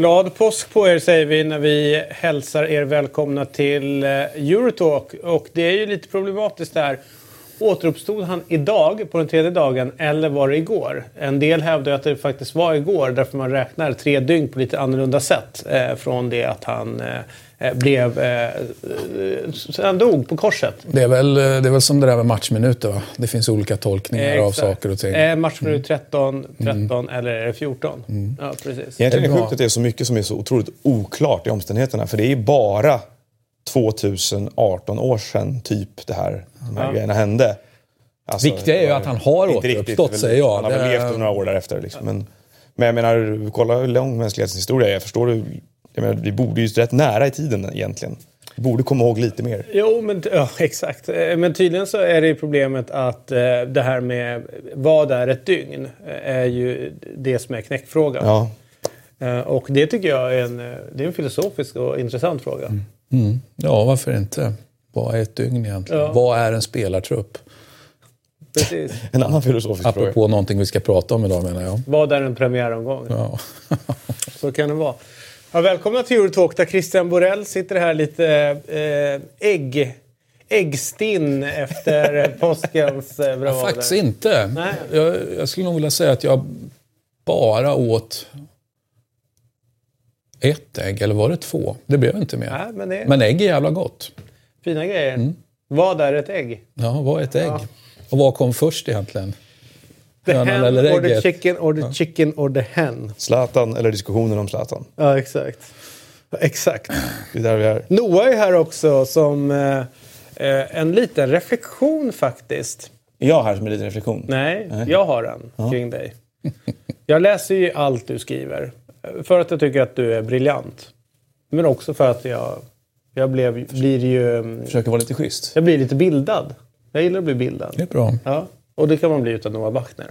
Glad påsk på er säger vi när vi hälsar er välkomna till eh, Eurotalk. Och det är ju lite problematiskt där. Återuppstod han idag på den tredje dagen eller var det igår? En del hävdar att det faktiskt var igår därför man räknar tre dygn på lite annorlunda sätt eh, från det att han eh, eh blev... Eh, eh, han dog på korset. Det är, väl, det är väl som det där med matchminuter va? Det finns olika tolkningar av saker och ting. Eh, matchminut 13, 13 mm. eller är det 14? Mm. Ja, precis. Egentligen är det sjukt att det är så mycket som är så otroligt oklart i omständigheterna. För det är ju bara 2018 år sedan typ det här, de här ja. grejerna hände. Alltså, Viktiga är ju att han har återuppstått, säger jag. Han har väl levt några år därefter. Liksom. Men, men jag menar, kolla hur lång mänsklighetens historia är. Förstår du? Jag menar, vi borde ju rätt nära i tiden egentligen. Vi borde komma ihåg lite mer. Jo, men, ja, exakt. Eh, men tydligen så är det problemet att eh, det här med vad är ett dygn eh, är ju det som är knäckfrågan. Ja. Eh, och det tycker jag är en, det är en filosofisk och intressant fråga. Mm. Mm. Ja, varför inte? Vad är ett dygn egentligen? Ja. Vad är en spelartrupp? Precis. En annan filosofisk Apropå fråga. Apropå någonting vi ska prata om idag menar jag. Vad är en premiäromgång? Ja. Så kan det vara. Ja, välkomna till Eurotalk där Christian Borell sitter här lite eh, ägg, äggstinn efter påskens eh, bravader. Ja, faktiskt inte. Nej. Jag, jag skulle nog vilja säga att jag bara åt ett ägg, eller var det två? Det blev inte mer. Nej, men, det... men ägg är jävla gott. Fina grejer. Mm. Vad är ett ägg? Ja, vad är ett ägg? Ja. Och vad kom först egentligen? The hen eller ägget? or the chicken or the ja. chicken or the hen. Zlatan eller diskussionen om Zlatan. Ja, exakt. Exakt. Det är där vi är. Noah är här också som eh, eh en liten reflektion faktiskt. Är jag här som en liten reflektion? Nej, Nej. jag har en ja. kring dig. Jag läser ju allt du skriver. För att jag tycker att du är briljant. Men också för att jag, jag blev, blir ju... Försöker vara lite schysst. Jag blir lite bildad. Jag gillar att bli bildad. Det är bra. Ja, och det kan man bli utan Noah Bachner.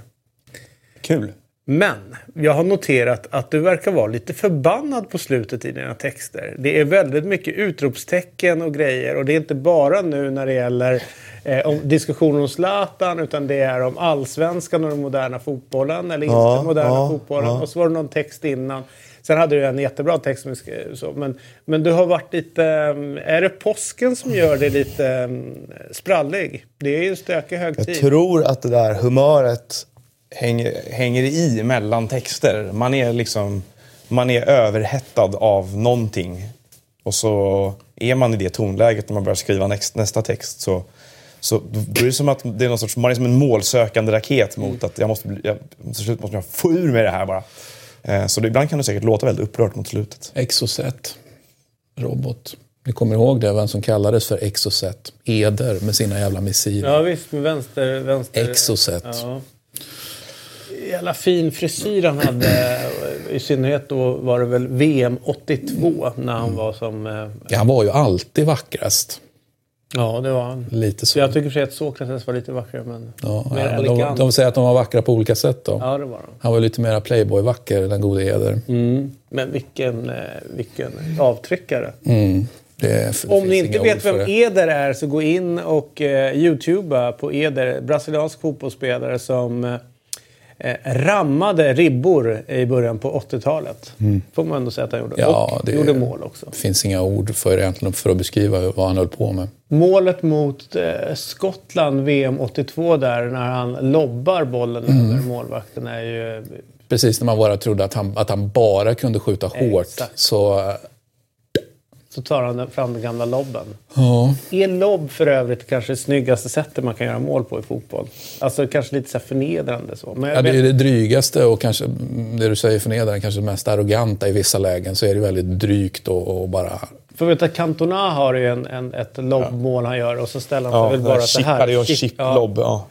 Kul. Men jag har noterat att du verkar vara lite förbannad på slutet i dina texter. Det är väldigt mycket utropstecken och grejer och det är inte bara nu när det gäller eh, om diskussioner om Zlatan utan det är om allsvenskan och den moderna fotbollen eller ja, inte moderna ja, fotbollen. Ja. Och så var det någon text innan. Sen hade du en jättebra text så. Men, men du har varit lite... Eh, är det påsken som gör dig lite um, sprallig? Det är ju en stökig högtid. Jag tror att det där humöret hänger, hänger i mellan texter. Man är liksom... Man är överhettad av någonting. Och så är man i det tonläget när man börjar skriva nästa text så så då är det som att det är någon sorts, man är som en målsökande raket mot att jag måste, jag, till slut måste jag få ur mig det här bara. Eh, så det, ibland kan det säkert låta väldigt upprört mot slutet. Exocet. Robot. Ni kommer ihåg det, vem som kallades för Exocet? Eder med sina jävla missiler. Ja visst, med vänster... vänster Exocet. Ja. Jävla fin frisyr han hade. I synnerhet då var det väl VM 82 när han var som... Eh, han var ju alltid vackrast. Ja, det var han. Lite så. Jag tycker för att Sokrates var lite vackrare. Men ja, ja, de, de, säger att de var vackra på olika sätt då. Ja, det var de. Han var lite mer playboy-vacker, den gode Eder. Mm. Men vilken, eh, vilken avtryckare. Mm. Det, Om ni inte vet vem Eder är så gå in och eh, youtuba på Eder. Brasiliansk fotbollsspelare som eh, rammade ribbor i början på 80-talet. Mm. får man ändå säga att han gjorde. Ja, och det gjorde mål också. Det finns inga ord för, egentligen för att beskriva vad han höll på med. Målet mot eh, Skottland VM 82 där när han lobbar bollen mm. över målvakten är ju... Precis när man bara trodde att han, att han bara kunde skjuta hårt. Exakt. Så så tar han fram den gamla lobben. Ja. Är lobb för övrigt kanske det snyggaste sättet man kan göra mål på i fotboll? Alltså kanske lite så förnedrande så. Men ja, det är det drygaste och kanske det du säger förnedrande, kanske det mest arroganta i vissa lägen. Så är det väldigt drygt och, och bara för vet att Cantona har ju en, en, ett lobbmål han gör och så ställer han sig ja, väl bara så här. Ja, chip, lobb, ja.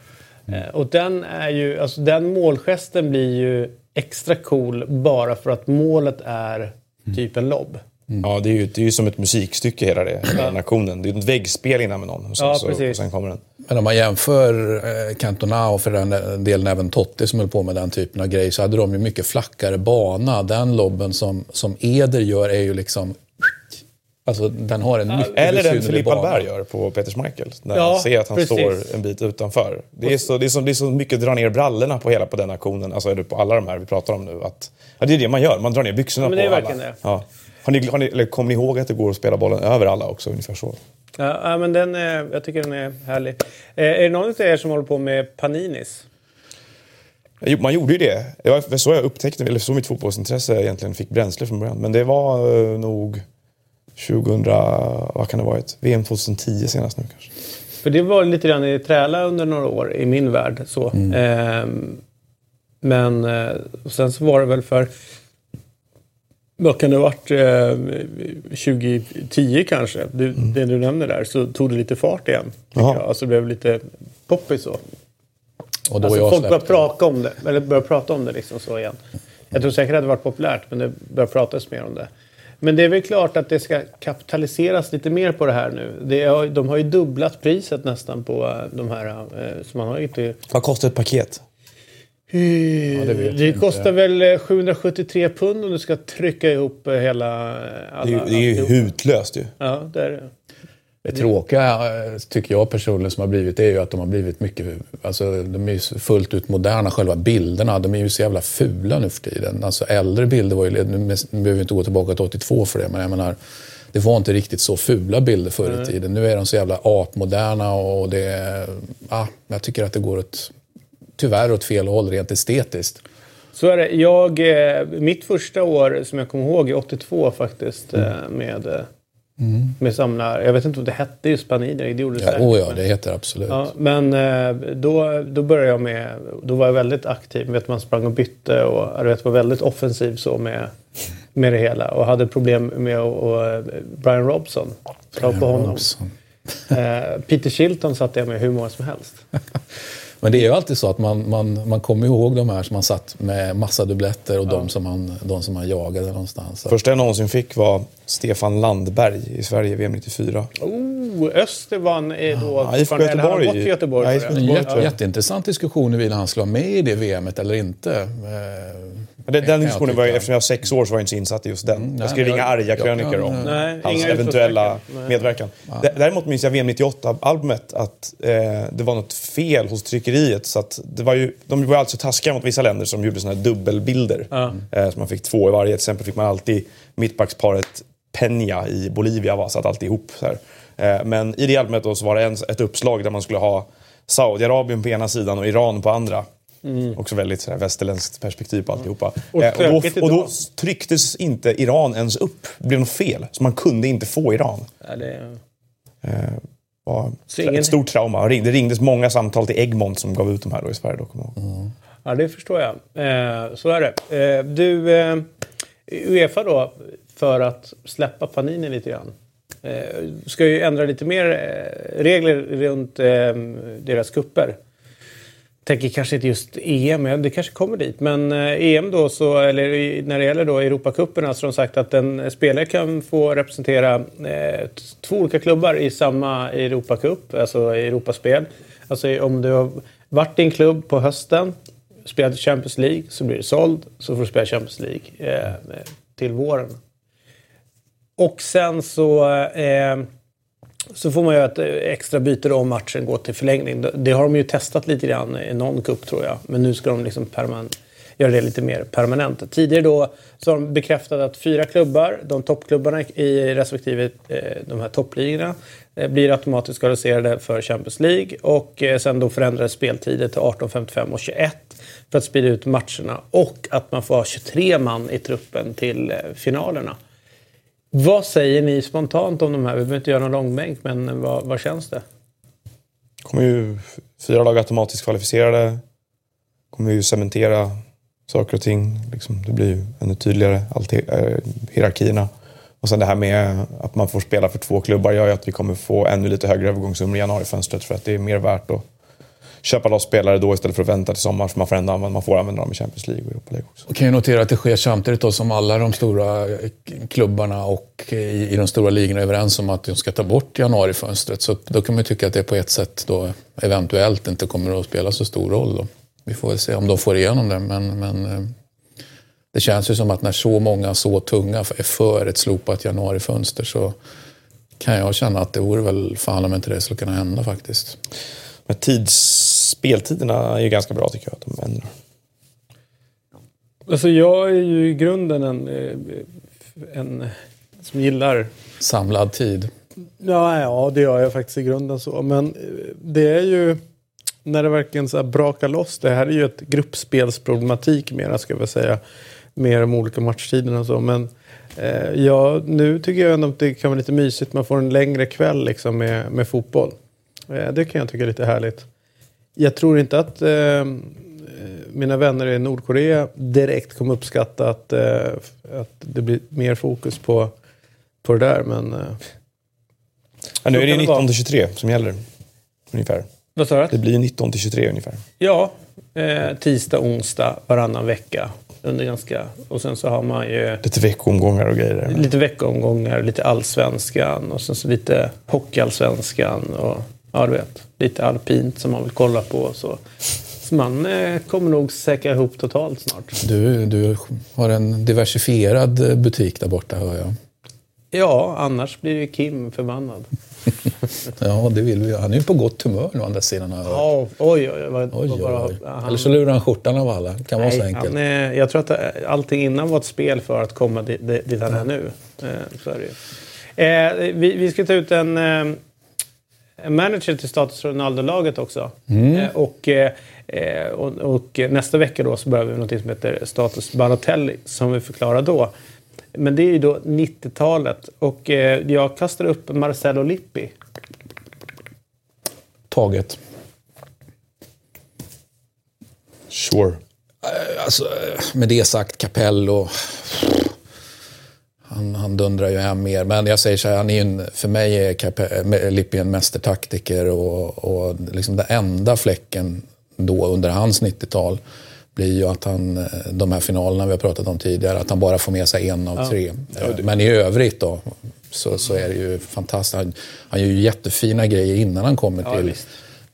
Mm. Och den är ju, alltså den målgesten blir ju extra cool bara för att målet är typ en lobb. Mm. Ja, det är, ju, det är ju som ett musikstycke hela det, hela den aktionen. Det är ett väggspel innan med någon och sen, ja, så, och sen kommer den. Men om man jämför eh, Cantona och för den delen även Totti som höll på med den typen av grejer så hade de ju mycket flackare bana. Den lobben som, som Eder gör är ju liksom Alltså den har en mycket Eller den Filip bana. Alberg gör på Peters Michael. När Ja, man ser att han precis. står en bit utanför. Det är, så, det, är så, det är så mycket dra ner brallorna på hela på den aktionen. Alltså på alla de här vi pratar om nu. Att, ja, det är det man gör. Man drar ner byxorna Ja, men det är på alla. verkligen det. Ja. Har ni, har ni, eller kommer ni ihåg att det går att spela bollen över alla också? Ungefär så. Ja, men den, är- jag tycker den är härlig. Eh, är det någon av er som håller på med Paninis? Man gjorde ju det. Det var så jag upptäckte, eller så mitt fotbollsintresse egentligen fick bränsle från början. Men det var eh, nog 2000, vad kan det ha varit? VM 2010 senast nu kanske. För det var lite grann i träla under några år i min värld. Så. Ehm, men eh, sen så var det väl för... Vad kan det ha varit? Eh, 2010 kanske? Du, Det du nämner där. Så tog det lite fart igen. Alltså det blev lite poppis så. Och då Alltså jag folk började prata om det. Eller började prata om det liksom så igen. Jag tror säkert att det varit populärt men det börjar pratas mer om det. Men det är väl klart att det ska kapitaliseras lite mer på det här nu. Det har, de har ju dubblat priset nästan på eh, de här. eh, Så man har ju inte... Vad kostar ett paket? Det vi det inte. kostar väl eh, 773 pund om du ska trycka ihop eh, hela... eh, Alla, Det är, ju- det är ju alltihop. hutlöst ju. Ja, det är det. Det tråkiga eh, tycker jag personligen som har blivit det är ju att de har blivit mycket, alltså de är ju fullt ut moderna själva bilderna. De är ju så jävla fula nu för tiden. Alltså äldre bilder var ju, nu behöver vi inte gå tillbaka till 82 för det, men jag menar det var inte riktigt så fula bilder förr i tiden. Nu är de så jävla apmoderna och det ja, jag tycker att det går åt, tyvärr åt fel håll rent estetiskt. Så är det. Jag, eh, mitt första år som jag kommer ihåg är 82 faktiskt. Mm. eh, Med, eh, med samlar. Jag vet inte om det hette just Panini. Det gjorde det Ja, säkert. oh ja, det heter absolut. Ja, men eh, då, då började jag med, då var jag väldigt aktiv. Vet, man sprang och bytte och vet, var väldigt offensiv så med, med det hela. Och hade problem med och, eh, Brian Robson. Slå på honom. Robson. Eh, Peter Shilton satt jag med hur många som helst. Men det är ju alltid så att man, man, man kommer ihåg de här som man satt med massa dubbletter och de, som man, de som man jagade någonstans. Första jag någonsin fick var Stefan Landberg i Sverige VM 94. Oh, Öster vann eh, då. Ja, IFK eller han Göteborg. Göteborg. Ja, Göteborg, jätte, jätteintressant diskussion huruvida han skulle vara med i det VMet eller inte. Den jag diskussionen var ju, eftersom jag var sex år så var jag inte så insatt i just den. nej, jag ringa jag- arga krönikor om Nej, hans inga eventuella. Nej. medverkan. Däremot minns jag VM 98-albumet att eh, det var något fel hos tryckeriet. Så att det var ju, de var alltså taskiga mot vissa länder som gjorde såna här dubbelbilder. Eh, så man fick två i varje. Till exempel fick man alltid mittbacksparet Peña i Bolivia var satt alltid ihop. Så här. Eh, men i det albumet då så var det en, ett uppslag där man skulle ha Saudiarabien på ena sidan och Iran på andra. Också väldigt så här, västerländskt perspektiv på alltihopa. Och Eh, och, då, och då trycktes inte Iran ens upp. Det blev något fel. Så man kunde inte få Iran. Ja, det, Eh, var Så ingen- Ett stort trauma. Det ringdes många samtal till Egmont som gav ut de här då i Sverige. Då, ihåg. ja, det förstår jag. Eh, så är det. Eh, du, eh, Uefa då, för att släppa Panini lite grann. Eh, ska ju ändra lite mer eh, regler runt eh, deras kupper. Tänker kanske inte just EM, men det kanske kommer dit. Men eh, EM då, så, eller när det gäller då Europacupen, så har de sagt att en spelare kan få representera eh, två olika klubbar i samma Europacup, alltså Europaspel. Alltså om du har varit i en klubb på hösten, spelat i Champions League, så blir du såld, så får du spela Champions League eh, till våren. Och sen så, eh, så får man göra ett extra byte om matchen går till förlängning. Det- har de ju testat lite grann i någon cup tror jag. Men nu ska de liksom göra det lite mer permanent. Tidigare då så har de bekräftat att fyra klubbar, de toppklubbarna i respektive eh, de här toppligorna, eh, blir automatiskt kvalificerade för Champions League. Och eh, sen då förändrades speltider till 18.55 och 21 för att sprida ut matcherna. Och att man får ha 23 man i truppen till eh, finalerna. Vad säger ni spontant om de här? Vi behöver inte göra någon långbänk, men vad, vad känns det? kommer ju fyra lag automatiskt kvalificerade. Kommer ju cementera saker och ting. Liksom, det blir ju ännu tydligare, allt eh, hierarkierna. Och sen det här med att man får spela för två klubbar gör ju att vi kommer få ännu lite högre övergångssummor i januarifönstret för att det är mer värt att köpa loss spelare då istället för att vänta till sommar för man får ändå använda, man får använda dem i Champions League och Europa League också. Och kan ju notera att det sker samtidigt då som alla de stora eh, klubbarna och i, i de stora ligorna är överens om att de ska ta bort januarifönstret. Så då kan man ju tycka att det på ett sätt då eventuellt inte kommer att spela så stor roll. Då. Vi får väl se om de får igenom det. Men, men eh, det känns ju som att när så många så tunga är för ett slopat januarifönster så kan jag känna att det vore väl fan om inte det skulle kunna hända faktiskt. Men tids, speltiderna är ju ganska bra tycker jag att de ändrar. Alltså jag är ju i grunden en, eh, en som gillar... Samlad tid. Ja, ja, det gör jag faktiskt i grunden så. Men eh, det är ju när det verkligen så här brakar loss. Det här är ju ett gruppspelsproblematik mera ska jag säga. Mer om olika matchtiderna och så. Men eh, ja, nu tycker jag ändå att det kan vara lite mysigt. Man får en längre kväll liksom med, med fotboll. Eh, det kan jag tycka är lite härligt. Jag tror inte att eh, mina vänner i Nordkorea direkt kommer uppskatta att, eh, att det blir mer fokus på, på det där. Men, eh, Ja, nu är det kan det 19 vara. till 23 som gäller. Ungefär. vad sa Det du? blir 19 till 23 ungefär. Ja, tisdag, onsdag, varannan vecka. Under ganska, och sen så har man ju Lite veckoomgångar och grejer. lite veckoomgångar, lite allsvenskan och sen så lite hockeyallsvenskan och ja, du vet, lite alpint som man vill kolla på. Så, så man eh, kommer nog säkra ihop totalt snart. Du, du har en diversifierad butik där borta hör jag. Ja, annars blir ju Kim förbannad. Ja, det vill vi. Han är ju på gott humör nu å andra sidan. Ja, oj, oj, vad, Oj, vad bara, oj. han- Eller så lurar han skjortan av alla. Det kan vara så Nej, enkelt. är- jag tror att det- allting innan var ett spel för att komma dit, dit han är nu. Eh, så är det ju. Eh, vi, vi ska ta ut en, eh, manager till Status Ronaldo-laget också. Eh, och, eh, och, och nästa vecka då så börjar vi med något som heter Status Balotelli som vi förklarar då. Men det är ju då 90-talet och eh, jag kastar upp Marcello Lippi. Taget. Sure. Alltså, med det sagt, Capello. Han, han dundrar ju hem mer. Men jag säger så här, han är en, för mig är Lippi en mästertaktiker. Och, och liksom den enda fläcken då under hans 90-tal blir ju att han, eh, de här finalerna vi har pratat om tidigare, att han bara får med sig en av tre. Men i övrigt då, så, så är det ju fantastiskt. Han, han gör ju jättefina grejer innan han kommer Ja, till, visst.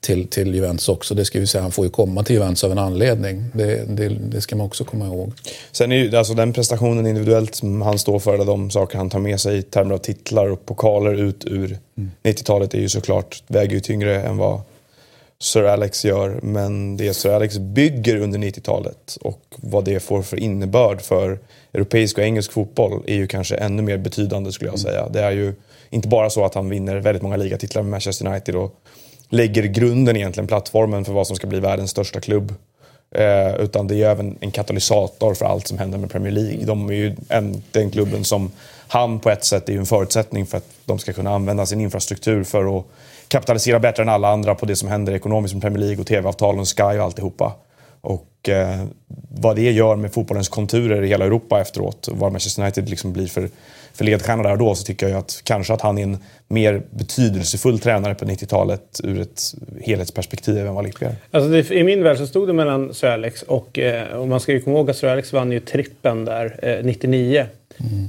Till, till Juventus också. Det ska vi säga, han får ju komma till Juventus av en anledning. Det, det, det ska man också komma ihåg. Sen är ju alltså den prestationen individuellt som han står för, eller de saker han tar med sig i termer av titlar och pokaler ut ur 90-talet är ju såklart, väger ju tyngre än vad Sir Alex gör. Men det Sir Alex bygger under 90-talet och vad det får för innebörd för europeisk och engelsk fotboll är ju kanske ännu mer betydande skulle jag säga. Det är ju inte bara så att han vinner väldigt många ligatitlar med Manchester United och lägger grunden egentligen, plattformen för vad som ska bli världens största klubb. Eh, utan det är ju även en katalysator för allt som händer med Premier League. De är ju en, den klubben som han på ett sätt är ju en förutsättning för att de ska kunna använda sin infrastruktur för att kapitalisera bättre än alla andra på det som händer ekonomiskt med Premier League och TV-avtalen, Sky och alltihopa. Och eh, vad det gör med fotbollens konturer i hela Europa efteråt, och vad Manchester United liksom blir för, för ledstjärna där och då, så tycker jag ju att kanske att han är en mer betydelsefull tränare på 90-talet ur ett helhetsperspektiv än vad Lippi. Alltså det, I min värld så stod det mellan Sir Alex och, eh, och man ska ju komma ihåg att Sir Alex vann ju trippen där eh, 99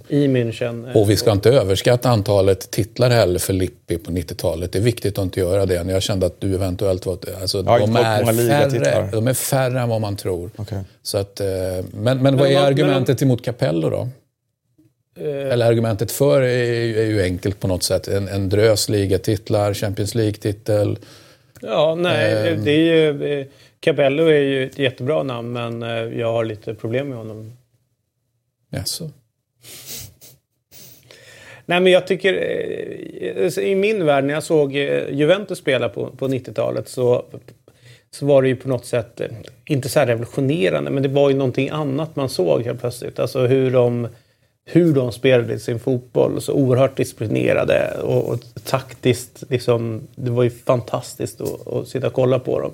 i München. Eh, Och vi ska inte överskatta antalet titlar heller för Lippi på 90-talet. Det är viktigt att inte göra det. Jag kände att du eventuellt var... Alltså, Ja, de, är färre, de är färre än vad man tror. Okej. Så att, eh, men, men vad är men- argumentet emot Capello då? eh, Eller argumentet för är, ju- är ju enkelt på något sätt. En, en drös ligatitlar, Champions League-titel. Ja, nej, Ehm. det är ju... Eh, Capello är ju ett jättebra namn men eh, jag har lite problem med honom. Jaså? Nej men jag tycker, eh, i min värld när jag såg eh, Juventus spela på, på 90-talet så, så var det ju på något sätt, eh, inte så här revolutionerande, men det var ju någonting annat man såg helt plötsligt. Alltså hur de, hur de spelade sin fotboll, så oerhört disciplinerade och, och taktiskt. Liksom, det var ju fantastiskt att, att sitta och kolla på dem.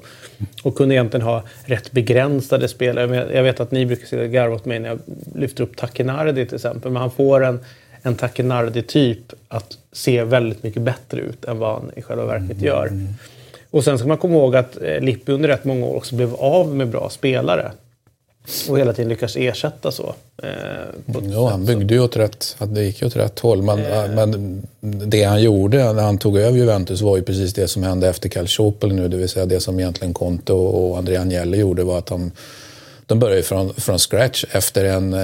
Och kunde egentligen ha rätt begränsade spelare. Jag- vet att ni brukar sitta och garva åt mig när jag lyfter upp Takenardi till exempel. Men han får en, en Takinardi-typ att se väldigt mycket bättre ut än vad han i själva verket gör. Och sen ska man komma ihåg att eh, Lippi under rätt många år också blev av med bra spelare. Och hela tiden lyckas ersätta så. Eh, Ja, han byggde ju åt rätt, att det gick åt rätt håll. Men, men det han gjorde när han tog över Juventus var ju precis det som hände efter Calciopoli nu. Det vill säga det som egentligen Conte och, och Andrea Agnelli gjorde var att han, de börjar ju från, från scratch efter en, eh,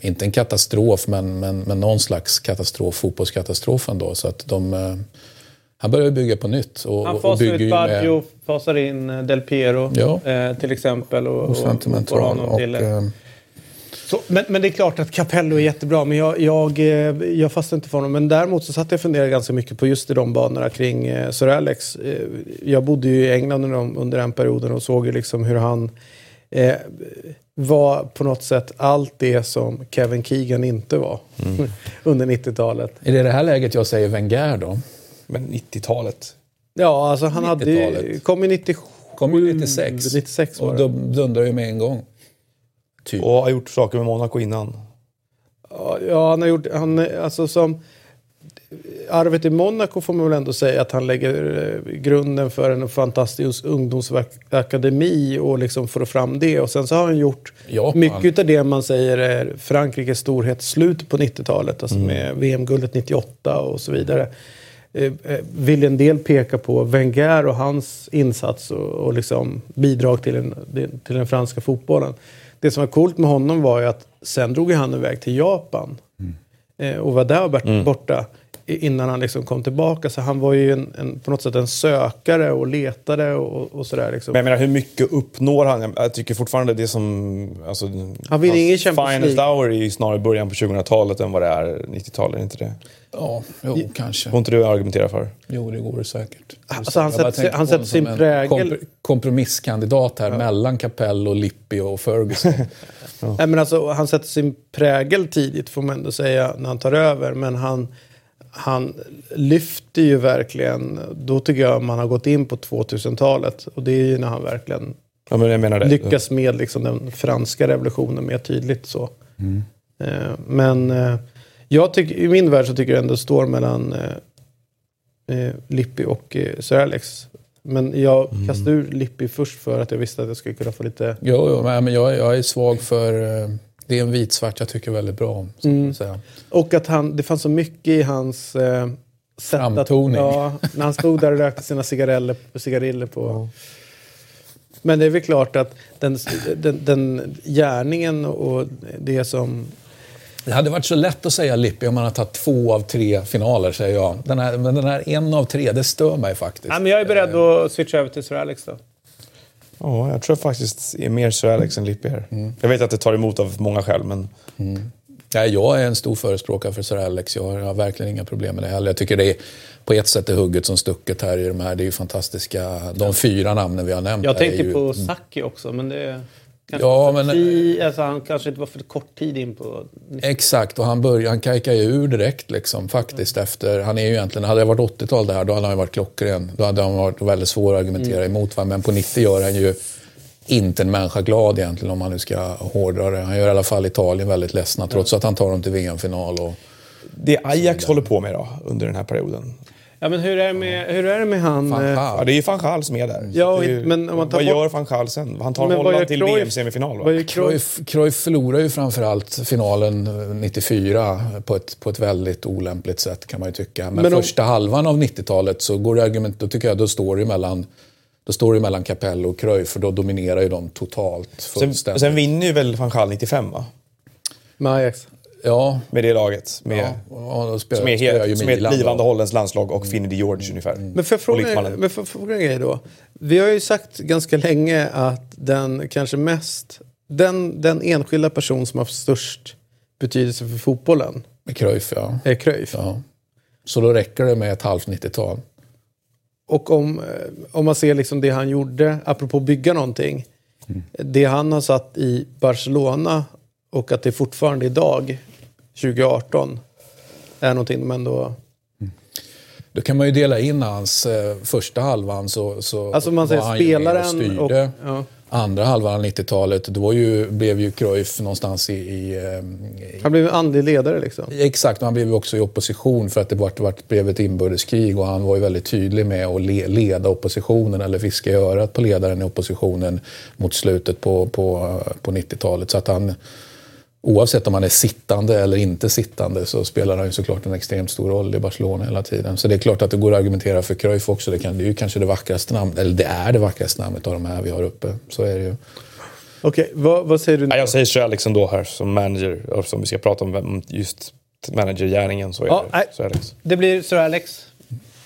inte en katastrof, men, men, men någon slags katastrof, fotbollskatastrof ändå. Så att de, eh, han börjar bygga på nytt. Och, Han och fasar bygger ut ju Baggio, med fasar in eh, Del Piero Ja. eh, till exempel. Och, och, och sentimental. honom Och, till, eh, Så, men, men det är klart att Capello är jättebra, men jag, jag, eh, jag fastnade inte för honom. Men däremot så satt jag och funderade ganska mycket på just i de banorna kring eh, Sir Alex. Eh, jag bodde ju i England under, de- under den perioden och såg ju liksom hur han eh, var på något sätt allt det som Kevin Keegan inte var under 90-talet. är det det här läget jag säger Wenger då? Men 90-talet. Ja, alltså han hade ju, 90-talet. kom ju 97. Kom ju 96. 96 var Och dundrar ju med en gång. Typ. Och har gjort saker med Monaco innan. Ja, han har gjort... Han, alltså som... Arvet i Monaco får man väl ändå säga att han lägger eh, grunden för en fantastisk ungdomsakademi och liksom får fram det. Och sen så har han gjort Japan. mycket av det man säger är Frankrikes storhet slut på 90-talet. Alltså med VM-guldet 98 och så vidare. Eh, eh, vill en del peka på Wenger och hans insats och, och liksom bidrag till den, till den franska fotbollen. Det som var coolt med honom var ju att sen drog han iväg till Japan. Eh, och var där bort- borta i- innan han liksom kom tillbaka. Så han var ju en, en, på något sätt en sökare och letade och, och sådär. Liksom. Men jag menar, hur mycket uppnår han? Jag- tycker fortfarande det som... Alltså, Han vinner ingen Champions Finest League. hour är ju snarare början på 2000-talet än vad det är 90-talet. Är inte det? Ja, jo, kanske. Får inte du argumentera för? Jo, det går det säkert. Alltså, han sätter- han sätter sin prägel. kompr- kompromisskandidat här mellan Capello, Lippi och Ferguson. Nej, men alltså, han sätter sin prägel tidigt får man ändå säga när han tar över. Men han, han lyfter ju verkligen. Då tycker jag man har gått in på 2000-talet. Och det är ju när han verkligen Ja, men lyckas med liksom, den franska revolutionen mer tydligt. så. Eh, men eh, jag tycker, i min värld så tycker jag ändå står mellan eh, eh, Lippi och eh, Sir Alex. Men jag kastade ur Lippi först för att jag visste att jag skulle kunna få lite... Jo, jo men men jag, jag är svag för... eh, Det är en vitsvart jag tycker väldigt bra om. Så Mm. att säga. Och att han, det fanns så mycket i hans eh, sätt att... Framtoning. Ja, när han stod där och rökte sina cigareller, cigariller på... Men det är väl klart att den, den, den gärningen och det som... Det hade varit så lätt att säga Lippi om man hade tagit två av tre finaler, säger jag. Den här, men den här en av tre, det stör mig faktiskt. Ja, men jag är beredd att switcha över till Sir Alex då. Ja, jag tror faktiskt är mer Sir Alex än Lippi här. Mm. Jag vet att det tar emot av många skäl, men... Nej, jag är en stor förespråkare för Sir Alex. Jag har, jag har verkligen inga problem med det heller. Jag tycker det är på ett sätt är hugget som stucket här i de här. Det är ju fantastiska. De fyra namnen vi har nämnt Jag tänkte ju, på Saki också, men det... Kanske Ja, men- ti- alltså, han kanske inte var för kort tid in på... Exakt, och han, börjar, han kajkar ju ur direkt liksom, faktiskt efter. Han är ju egentligen, hade det varit 80-tal det här, då hade han ju varit klockren. Då hade han varit väldigt svår att argumentera emot. Va? Men på 90 gör han ju inte en människa glad egentligen om man nu ska hårdra det. Han gör i alla fall Italien väldigt ledsna trots att han tar dem till VM-final. Och... Det Ajax håller på med då, under den här perioden. Ja, men hur är det med, hur är det med han... Eh. Ja, det är ju van Gaal som är där. Ja, ju, men om man tar vad bort- gör van Gaal sen? Han tar Men Holland till? VM-semifinal, va? Cruyff? Cruyff, Cruyff förlorar ju framförallt finalen eh, 94 på ett, på ett väldigt olämpligt sätt kan man ju tycka. Men, Men om- första halvan av 90-talet så går det argument, då tycker jag då står det mellan då står det mellan Capello och Cruyff för då dominerar ju de totalt Sen, sen vinner ju väl van Gaal 95, va? Med Ajax? Ja, Med det laget. Med, ja, spelar, Som är, helt, som är ett blivande holländskt landslag och Finny de George ungefär. Men får jag fråga, men jag fråga en grej då? Vi har ju sagt ganska länge att den kanske mest... Den, den enskilda person som har haft störst betydelse för fotbollen Med Cruyff, ja. är Cruyff. ja. Så då räcker det med ett halvt 90-tal. Och om, eh, om man ser liksom det han gjorde, apropå bygga någonting. Det han har satt i Barcelona och att det fortfarande idag, 2018, är någonting de ändå... Då kan man ju dela in hans eh, första halvan så, så Alltså man var säger han med och spelaren och... styrde. ja. Andra halvan av 90-talet, då ju, blev ju Cruyff någonstans i... i, eh, i Han blev en andlig ledare liksom. Exakt, och han blev ju också i opposition för att det vart, vart, blev ett inbördeskrig och han var ju väldigt tydlig med att le, leda oppositionen eller viska i örat på ledaren i oppositionen mot slutet på, på, på 90-talet. Så att han, oavsett om han är sittande eller inte sittande så spelar han ju såklart en extremt stor roll i Barcelona hela tiden. Så det är klart att det går att argumentera för Cruyff också. Det, kan, det är ju kanske det vackraste namnet, eller det är det vackraste namnet av de här vi har uppe. Så är det ju. Okej, vad, vad säger du? Nej, jag säger Sir Alex ändå här som manager. Eftersom vi ska prata om just managergärningen så är Ja, det. Sir Alex. Det blir Sir Alex.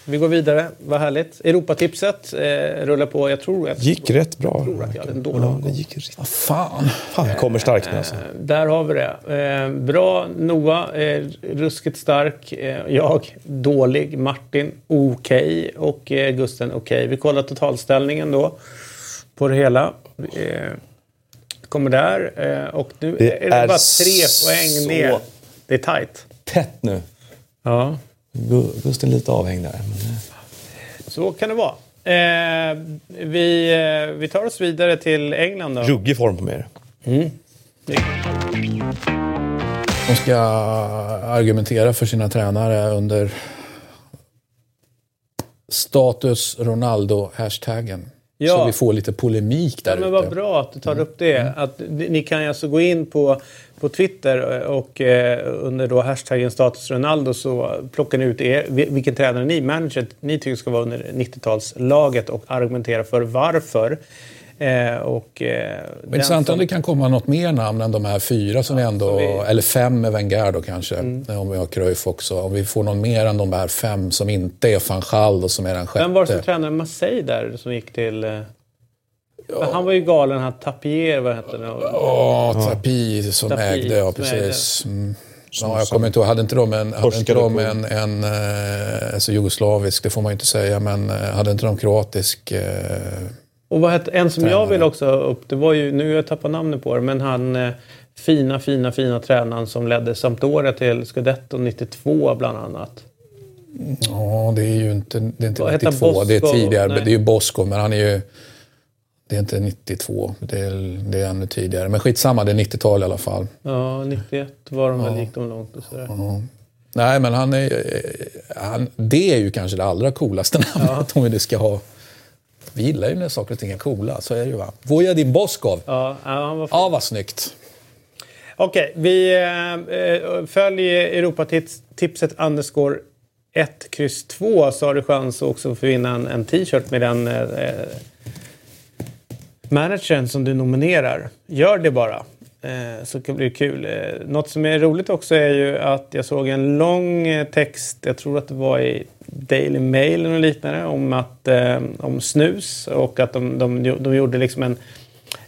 Vi går vidare, vad härligt. Europatipset eh, rullar på. Jag tror att, Gick rätt bra. tror att jag hade en dålig Ja, det gick rätt. Vad fan. Fan, jag kommer starkt nu alltså. Eh, Där har vi det. Eh, bra Noah, eh, ruskigt stark. Eh, jag dålig. Martin okej. Och eh, Gusten okej. Vi kollar totalställningen då på det hela. Eh, kommer där. Eh, och nu Det är det är bara tre poäng ner. Det är tajt. Tätt nu. Ja, Gusten lite avhängd där. Men... så kan det vara. Eh, vi, eh, vi tar oss vidare till England då. Ruggig form på mig. De ska argumentera för sina tränare under status Ronaldo-hashtaggen. Ja. Så vi får lite polemik där Ja, men vad bra att du tar upp det. Att ni kan alltså gå in på, på Twitter och eh, under då hashtaggen status Ronaldo så plockar ni ut er, vil- vilken tränare ni, manager, ni tycker ska vara under 90-talslaget och argumentera för varför. Eh, och, eh, intressant som- om det kan komma något mer namn än de här fyra som vi ändå... som vi- Mm. Eller fem med Wenger då kanske. Om vi har Cruyff också. Om vi får någon mer än de här fem som inte är van Gaal och som är den sjätte. Vem var det som tränade Marseille där som gick till... Eh, för Han var ju galen, han Tapier, vad hette det? Ja, Tapi som Tapi ägde, ja precis. Mm. Ja, jag kommer inte ihåg, hade inte de en, hade inte de en, en eh, alltså jugoslavisk, det får man ju inte säga, men eh, hade inte de kroatisk... Eh, Och vad hette, en som jag Tränare. vill också upp, det var ju, nu har jag tappat namnet på det, men han eh, fina, fina, fina tränaren som ledde Sampdoria till Scudetto 92 bland annat. ja, det är ju inte, det är inte Vad heter 92, det är tidigare. Nej. Det är ju Bosko, men han är ju... Det är inte 92, det är, det är ännu tidigare. Men skitsamma, det är 90-tal i alla fall. Ja, 91 var de väl, gick de långt och sådär. Nej, men han är, eh, han, det är ju kanske det allra coolaste namnet om vi nu ska ha... Vi gillar ju när saker och ting är coola, så är det ju va. Vojadin Boskov. Ja, han var fin. Ja, vad snyggt. Okej, vi eh, eh, följer Europatipset underscore 1, kryss 2 så har du chans också att få vinna en, en t-shirt med den eh, eh, managern som du nominerar. Gör det bara. Eh, så det bli kul. Eh, något som är roligt också är ju att jag såg en lång eh, text, jag tror att det var i Daily Mail eller liknande, om, att, om snus och att de, de, de gjorde liksom en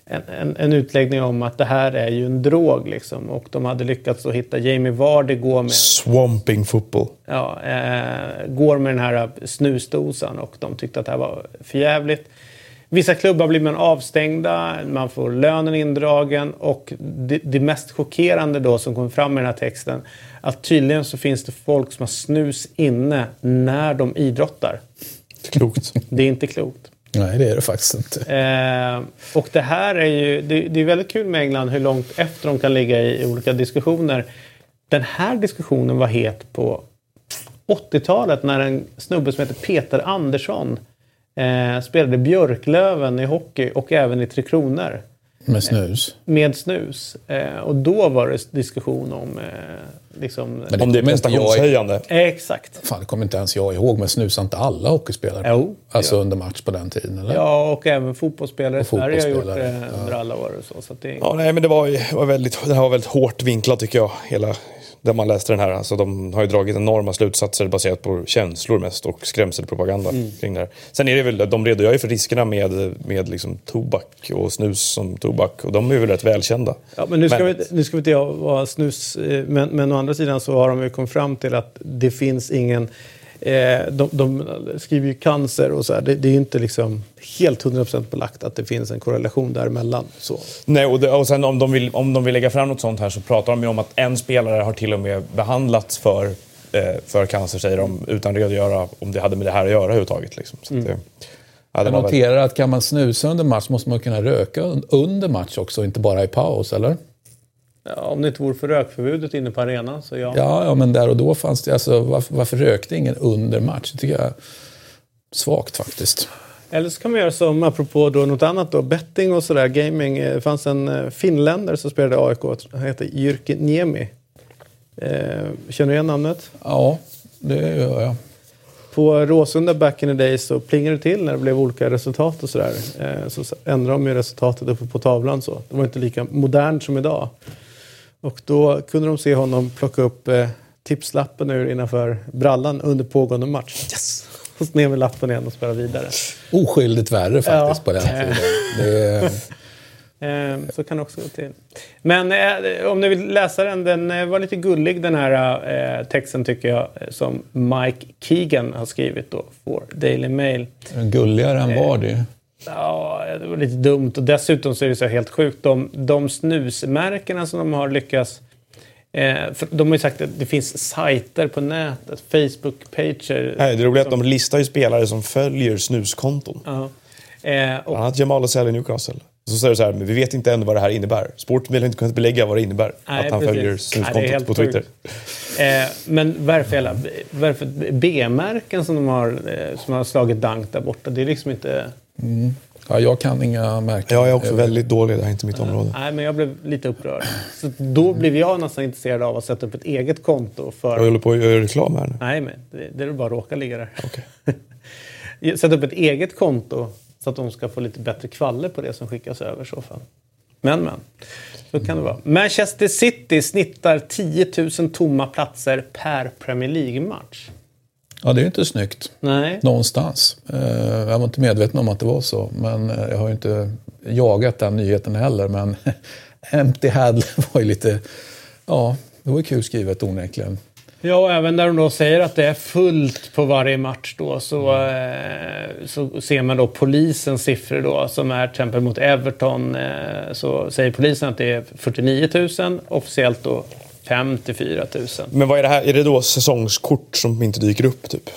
en, en, utläggning om att det här är ju en drog liksom. Och de hade lyckats att hitta Jamie Vardy gå med, Swamping football. ja, eh, går med den här snusdosan och de tyckte att det här var förjävligt. Vissa klubbar blir man avstängda, man får lönen indragen och det, det mest chockerande då som kom fram i den här texten att tydligen så finns det folk som har snus inne när de idrottar. Klokt. Det är inte klokt. Nej, det är det faktiskt inte. Eh, och det här är ju, det, det är väldigt kul med England hur långt efter de kan ligga i, i olika diskussioner. Den här diskussionen var het på 80-talet när en snubbe som heter Peter Andersson eh, spelade Björklöven i hockey och även i Tre Kronor Med snus. med snus. Eh, och då var det diskussion om eh, liksom... Men Om det är prestationshöjande. Eh, exakt. Fan, det kommer inte ens jag ihåg, men snusade inte alla hockeyspelare? Jo, Alltså under match på den tiden, eller? Ja, och även fotbollsspelare. Och Sverige har gjort det under alla år och så. så att det. Ja, nej, men det var, var väldigt, det här var väldigt hårt vinklat tycker jag. Hela, där man läste den här. Alltså, de har ju dragit enorma slutsatser baserat på känslor mest och skrämselpropaganda kring det här. Sen är det väl, de redogör ju för riskerna med, med liksom tobak och snus som tobak. Och de är väl rätt välkända. Ja, men nu ska, Men- vi, nu ska vi inte jag vara snus, eh, men, men å andra sidan så har de ju kommit fram till att det finns ingen... Eh, de, de skriver ju cancer och så här. Det, det är ju inte liksom helt 100% belagt att det finns en korrelation däremellan. Så. Nej, och, det, och sen om de, vill, om de vill lägga fram något sånt här så pratar de ju om att en spelare har till och med behandlats för, eh, för cancer, säger de, utan redogöra om det hade med det här att göra överhuvudtaget. Liksom. Så att det, ja, Jag noterar att kan man snusa under match måste man kunna röka un- under match också, inte bara i paus, eller? Ja, om det inte vore för rökförbudet inne på arenan så ja. Ja, ja men där och då fanns det... Alltså, varför, varför rökte ingen under match? Det tycker jag är svagt faktiskt. Eller så kan man göra som, apropå då något annat då, betting och sådär, gaming. Eh, Det fanns en eh, finländare som spelade AIK, han heter Jyrki Niemi. Eh, känner du igen namnet? Ja, det gör jag. på Råsunda back in the days så plingade det till när det blev olika resultat och sådär. Eh, så ändrade de ju resultatet uppe på tavlan så. Det var inte lika modernt som idag. Och då kunde de se honom plocka upp eh, tipslappen ur innanför brallan under pågående match. Yes! Och ner med lappen igen och spela vidare. Oskyldigt värre faktiskt Ja. på den tiden. Det är, Eh, så kan det också gå till. Men eh, om ni vill läsa den, den eh, var lite gullig den här eh, texten tycker jag. eh, Som Mike Keegan har skrivit då för Daily Mail. gulligare än var det. Ja, det var lite dumt. Och dessutom så är det så helt sjukt. De, de snusmärkena som de har lyckats... Eh, de har ju sagt att det finns sajter på nätet, Facebook-pager. Nej, det roliga är att de listar ju spelare som följer snuskonton. Ja. Eh, och, Bland annat Jamal Lasell i Newcastle. Så säger du så här, men vi vet inte ännu vad det här innebär. Sportmen har inte kunnat belägga vad det innebär. Nej, att han precis. följer Nej, snuskontot helt på Twitter. Eh, men varför, hela, varför B-märken som de har, eh, som har slagit dank där borta, det är liksom inte... Ja, jag kan inga märken. Jag är också väldigt dålig, det här är inte mitt område. Nej, men jag blev lite upprörd. Så då blev jag nästan intresserad av att sätta upp ett eget konto för... Jag håller på att göra reklam här nu. Nej, men det, det är bara råka ligga där. Okej. Sätta upp ett eget konto så att de ska få lite bättre kvaller på det som skickas över i så fall. Men, men. Så kan det vara. Manchester City snittar 10 000 tomma platser per Premier League-match. Ja, det är inte snyggt. Nej. Någonstans. Eh, Jag var inte medveten om att det var så. Men eh, jag har ju inte jagat den nyheten heller. Men Empty Had var ju lite... Ja, det var ju kul skrivet onekligen. Ja, och även när de då säger att det är fullt på varje match då så, eh, så ser man då polisens siffror då som är till exempel mot Everton så säger polisen att det är 49 000, officiellt då 54 000. Men vad är det här? Är det då säsongskort som inte dyker upp typ?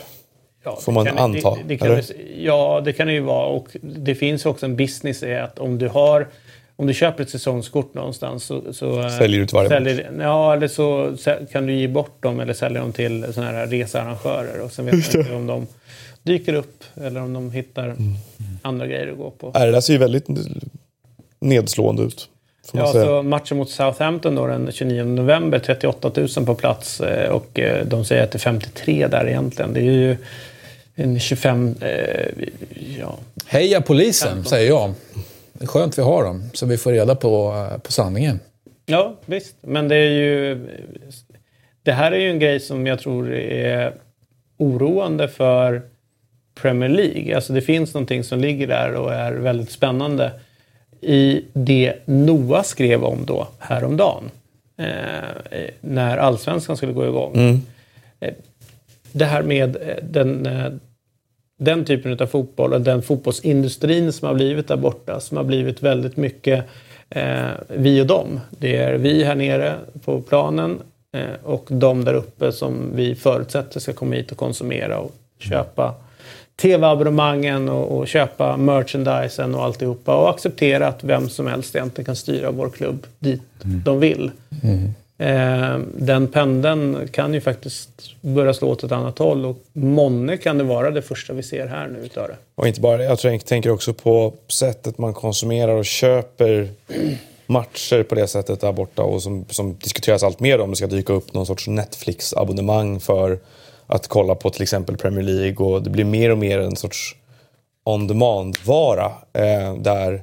Ja, Får det man kan- anta, Det, det kan, eller? ja, det kan det ju vara. Och det finns också en business i att om du har om du köper ett säsongskort någonstans så... så eh, Säljer du till varje säljer, Ja, eller så kan du ge bort dem eller sälja dem till såna här researrangörer. Och sen vet man inte om de dyker upp eller om de hittar Mm. andra grejer att gå på. Nej, det där ser ju väldigt nedslående ut. Ja, så matchen mot Southampton då, den 29 november, 38 000 på plats eh, och eh, de säger att det är 53 där egentligen. Det är ju en 25... Eh, ja. Heja polisen, säger jag. Det är skönt vi har dem, så vi får reda på, på sanningen. ja, visst. Men det är ju... Det här är ju en grej som jag tror är oroande för Premier League. Alltså det finns någonting som ligger där och är väldigt spännande i det Noah skrev om då häromdagen. Eh, när allsvenskan skulle gå igång. Eh, det här med eh, den, eh, den typen av fotboll och den fotbollsindustrin som har blivit där borta. Som har blivit väldigt mycket eh, vi och dem. Det är vi här nere på planen eh, och de där uppe som vi förutsätter ska komma hit och konsumera och köpa tv-abonnemangen och, och köpa merchandisen och alltihopa och acceptera att vem som helst egentligen kan styra vår klubb dit de vill. Eh, den pendeln kan ju faktiskt börja slå åt ett annat håll och månne kan det vara det första vi ser här nu utav det. Och inte bara det, jag tror jag tänker också på sättet man konsumerar och köper matcher på det sättet där borta och som, som diskuteras allt mer om det ska dyka upp någon sorts Netflix-abonnemang för att kolla på till exempel Premier League och det blir mer och mer en sorts on-demand-vara eh, där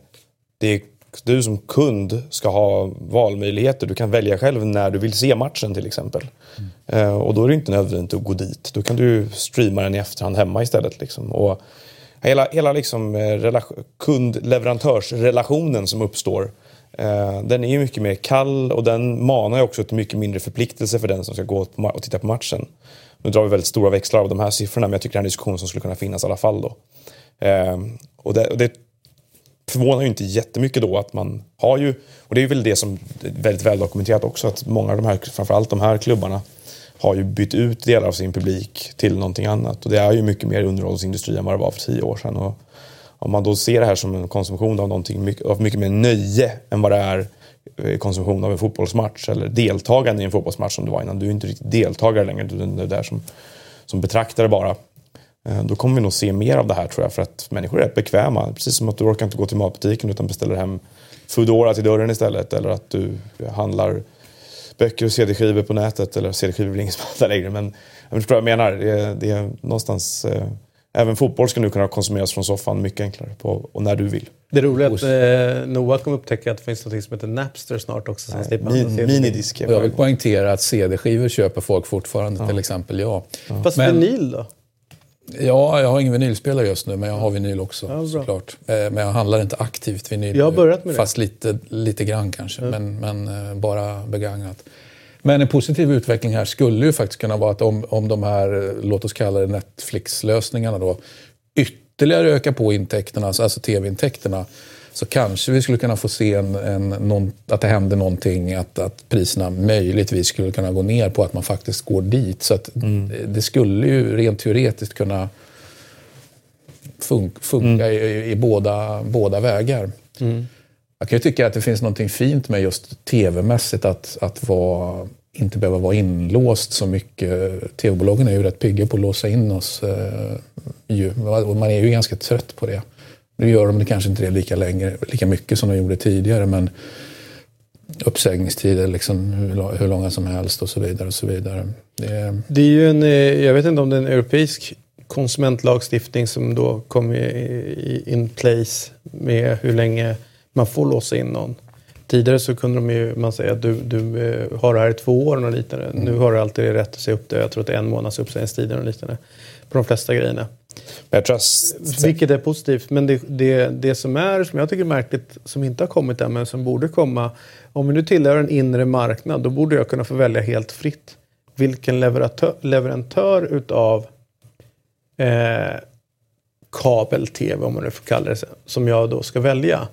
det är, du som kund ska ha valmöjligheter. Du kan välja själv när du vill se matchen till exempel. Eh, och då är det inte nödvändigt att gå dit. Då kan du streama den i efterhand hemma istället. Liksom. Och hela hela liksom, eh, relation- kund-leverantörsrelationen som uppstår eh, den är ju mycket mer kall och den manar ju också till mycket mindre förpliktelse för den som ska gå och titta på matchen. Nu drar vi väldigt stora växlar av de här siffrorna men jag tycker det är en diskussion som skulle kunna finnas i alla fall då. Eh, och det, och det förvånar ju inte jättemycket då att man har ju, och det är väl det som är väldigt väl dokumenterat också, att många av de här, framförallt de här klubbarna, har ju bytt ut delar av sin publik till någonting annat. Och det är ju mycket mer underhållsindustri än vad det var för tio år sedan. Och om man då ser det här som en konsumtion av någonting mycket, av mycket mer nöje än vad det är Eh, konsumtion av en fotbollsmatch eller deltagande i en fotbollsmatch som det var innan. Du är inte riktigt deltagare längre, du är den där som, som betraktare bara. Eh, då kommer vi nog se mer av det här tror jag för att människor är rätt bekväma. Precis som att du orkar inte gå till matbutiken utan beställer hem Foodora till dörren istället. Eller att du handlar böcker och CD-skivor på nätet. Eller CD-skivor blir ingen som handlar längre. Men Jag förstår vad jag menar. Det är, det är någonstans... Eh, även fotboll ska nu kunna konsumeras från soffan mycket enklare på, och när du vill. Det är roligt att eh, Noah kommer upptäcka att det finns något som heter Napster snart också. Slipper han Min, minidisk. Och jag vill poängtera att CD-skivor köper folk fortfarande, Ja. till exempel jag. Fast Men- vinyl då? Ja, jag har ingen vinylspelare just nu, men jag har vinyl också Ja, såklart. Eh, Men jag handlar inte aktivt vinyl Jag har nu, börjat med det. Fast lite, lite grann kanske, men, men eh, bara begagnat. Men en positiv utveckling här skulle ju faktiskt kunna vara att om, om de här, eh, låt oss kalla det Netflix-lösningarna då, ytterligare ökar på intäkterna, alltså- alltså tv-intäkterna, så kanske vi skulle kunna få se en, en, någon, att det händer någonting, att, att priserna möjligtvis skulle kunna gå ner på att man faktiskt går dit. Så att Mm. det, skulle ju rent teoretiskt kunna fun, funka i, i båda, båda vägar. Jag kan ju tycka att det finns något fint med just tv-mässigt att, att vara, inte behöva vara inlåst så mycket. Tv-bolagen är ju rätt pigga på att låsa in oss. Eh, och man är ju ganska trött på det. Nu gör de det kanske inte det lika, länge, lika mycket som de gjorde tidigare men uppsägningstider liksom hur, hur långa som helst och så vidare. Och så vidare. Det är, Det är ju en, eh, jag vet inte om det är en europeisk konsumentlagstiftning som då kom in place med hur länge man får låsa in någon. Tidigare så kunde de ju, man säga att du, du eh, har det här i två år och liknande. Nu har du alltid rätt att se upp det. Jag tror att det är en månads uppsägningstid och liknande. På de flesta grejerna. Att- Vilket är positivt. Men det, det, det som är, som jag tycker är märkligt, som inte har kommit än men som borde komma. Om vi nu tillhör en inre marknad, då borde jag kunna få välja helt fritt vilken leverantör, leverantör utav eh, kabel-tv, om man nu får kalla det så, som jag då ska välja.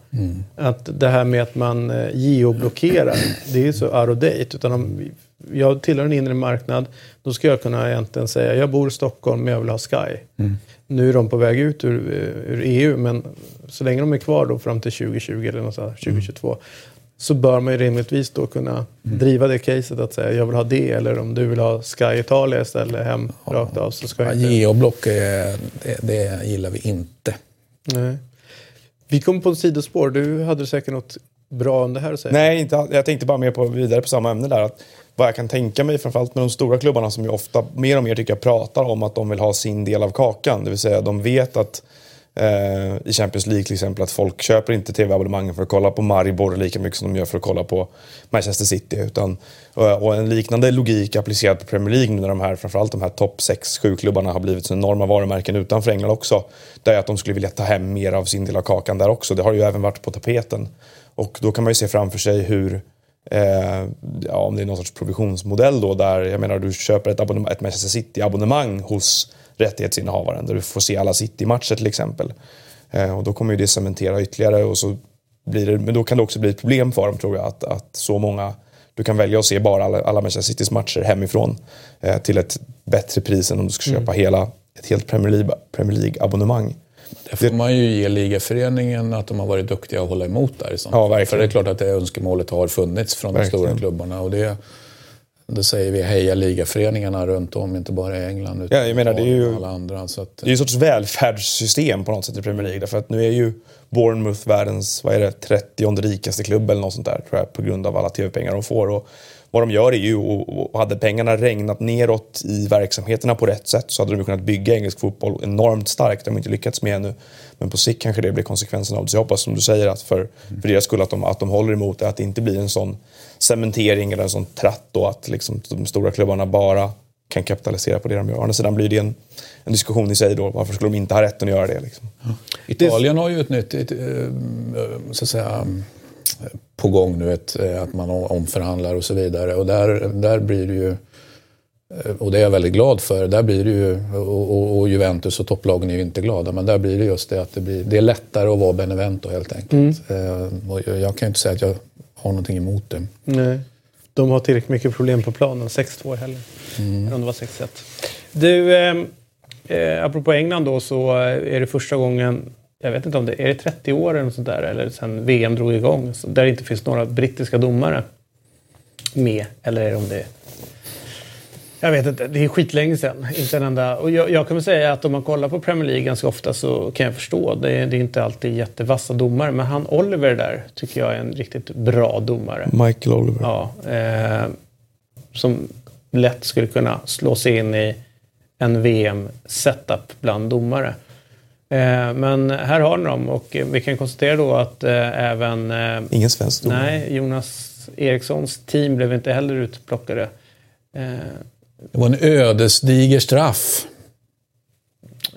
Att det här med att man eh, geoblockerar, det är ju så out of date. Utan om jag tillhör en inre marknad, då ska jag kunna egentligen säga jag bor i Stockholm men jag vill ha Sky. Nu är de på väg ut ur, eh, ur EU, men så länge de är kvar då fram till 2020 eller något sånt, 2022 så bör man ju rimligtvis då kunna driva det caset att säga jag vill ha det eller om du vill ha Sky Italia istället hem rakt av så ska ja, jag inte... geoblock, är, det, det gillar vi inte. Nej. Vi kom på ett sidospår. Du hade säkert något bra om det här att säga. Nej, inte, jag tänkte bara mer på, vidare på samma ämne där. Att vad jag kan tänka mig, framförallt med de stora klubbarna som ju ofta mer och mer tycker jag pratar om att de vill ha sin del av kakan. Det vill säga de vet att eh, i Champions League till exempel att folk köper inte tv-abonnemangen för att kolla på Maribor lika mycket som de gör för att kolla på Manchester City. Utan, och, och en liknande logik applicerad på Premier League nu när de här, framförallt de här topp 6-7 klubbarna har blivit så enorma varumärken utanför England också. Det är att de skulle vilja ta hem mer av sin del av kakan där också. Det har ju även varit på tapeten. Och då kan man ju se framför sig hur Eh, ja, om det är någon sorts provisionsmodell då där jag menar du köper ett, ett Manchester City-abonnemang hos rättighetsinnehavaren där du får se alla City-matcher till exempel. Eh, och då kommer ju det cementera ytterligare och så blir det, men då kan det också bli ett problem för dem tror jag att, att så många du kan välja att se bara alla, alla Manchester Citys matcher hemifrån eh, till ett bättre pris än om du ska köpa hela, ett helt Premier League- League-abonnemang. Det får man ju ge ligaföreningen att de har varit duktiga att hålla emot där Ja, verkligen. För det är klart att det önskemålet har funnits från de Verkligen. stora klubbarna. Och det, det säger vi heja ligaföreningarna runt om, inte bara i England utan Ja, jag menar, det är ju- alla andra. Så att, Det är ju en sorts välfärdssystem på något sätt i Premier League. Därför att nu är ju Bournemouth världens, vad är det, 30 rikaste klubb eller något sånt där tror jag. På grund av alla tv-pengar de får. Och vad de gör är ju, och och hade pengarna regnat neråt i verksamheterna på rätt sätt så hade de kunnat bygga engelsk fotboll enormt starkt. Det har de inte lyckats med ännu. Men på sikt kanske det blir konsekvensen av det. Så jag hoppas som du säger att för, för deras skull att de, att de håller emot det. Att det inte blir en sån cementering eller en sån tratt då att liksom de stora klubbarna bara kan kapitalisera på det de gör. Å andra sidan blir det en, en diskussion i sig då. Varför skulle de inte ha rätten att göra det? Liksom? Italien har ju ett nytt, ett, eh, så att säga, på gång nu, ett, eh, att man omförhandlar och så vidare. Och där, där blir det ju, eh, och det är jag väldigt glad för, där blir det ju, och, och, och Juventus och topplagen är ju inte glada, men där blir det just det att det, blir, det är lättare att vara Benevento helt enkelt. Eh, Och jag jag kan ju inte säga att jag har någonting emot det. Nej. De har tillräckligt mycket problem på planen. 6-2 heller. Eller om det var 6-1. Du, eh, eh, apropå England då så är det första gången, jag vet inte om det är det 30 år eller något sånt där, eller sen VM drog igång, där det inte finns några brittiska domare med. Eller om det jag vet inte, det är skitlänge sedan. Inte en enda. Och jag, jag kan väl säga att om man kollar på Premier League ganska ofta så kan jag förstå. Det är, det är inte alltid jättevassa domare. Men han Oliver där tycker jag är en riktigt bra domare. Michael Oliver. Ja, eh, som lätt skulle kunna slå sig in i en VM-setup bland domare. Eh, men här har ni dem och vi kan konstatera då att eh, även... Eh, Ingen svensk domare. Nej, Jonas Erikssons team blev inte heller utplockade. Det var en ödesdiger straff.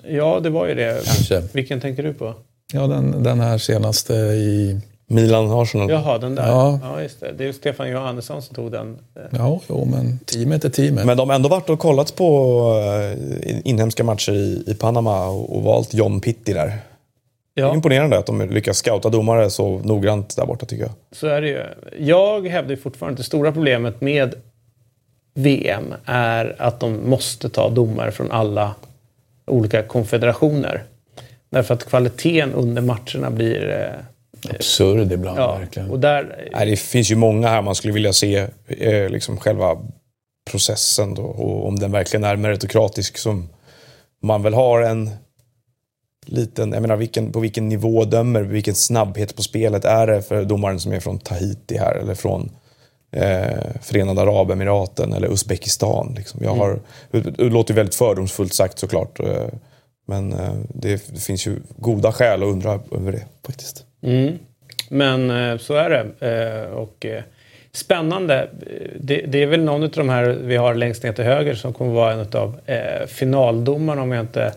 ja, det var ju det. Kanske. Vilken tänker du på? Ja, den, den här senaste i... Milan-Arsenal. Jaha, den där. Ja. Ja, just det. Det är ju Stefan Johannesson som tog den. Ja, jo, men teamet är teamet. Men de har ändå varit och kollat på eh, inhemska matcher i, i Panama och, och valt John Pitti där. Det är Ja, imponerande att de lyckas scouta domare så noggrant där borta tycker jag. så är det ju. Jag hävdar ju fortfarande att det stora problemet med VM är att de måste ta domare från alla olika konfederationer. Därför att kvaliteten under matcherna blir... eh, Absurd ibland, Ja, verkligen. och där... Nej, det finns ju många här man skulle vilja se eh, liksom själva processen då, och om den verkligen är meritokratisk som man väl har en liten, jag menar vilken, på vilken nivå dömer, vilken snabbhet på spelet är det för domaren som är från Tahiti här eller från eh, Förenade Arabemiraten eller Uzbekistan. Liksom. Jag har, det, det låter väldigt fördomsfullt sagt såklart. Eh, men eh, det, finns ju goda skäl att undra över det faktiskt. Mm. Men eh, så är det. Eh, och eh, spännande. Det, det är väl någon av de här vi har längst ner till höger som kommer vara en av eh, finaldomarna om jag inte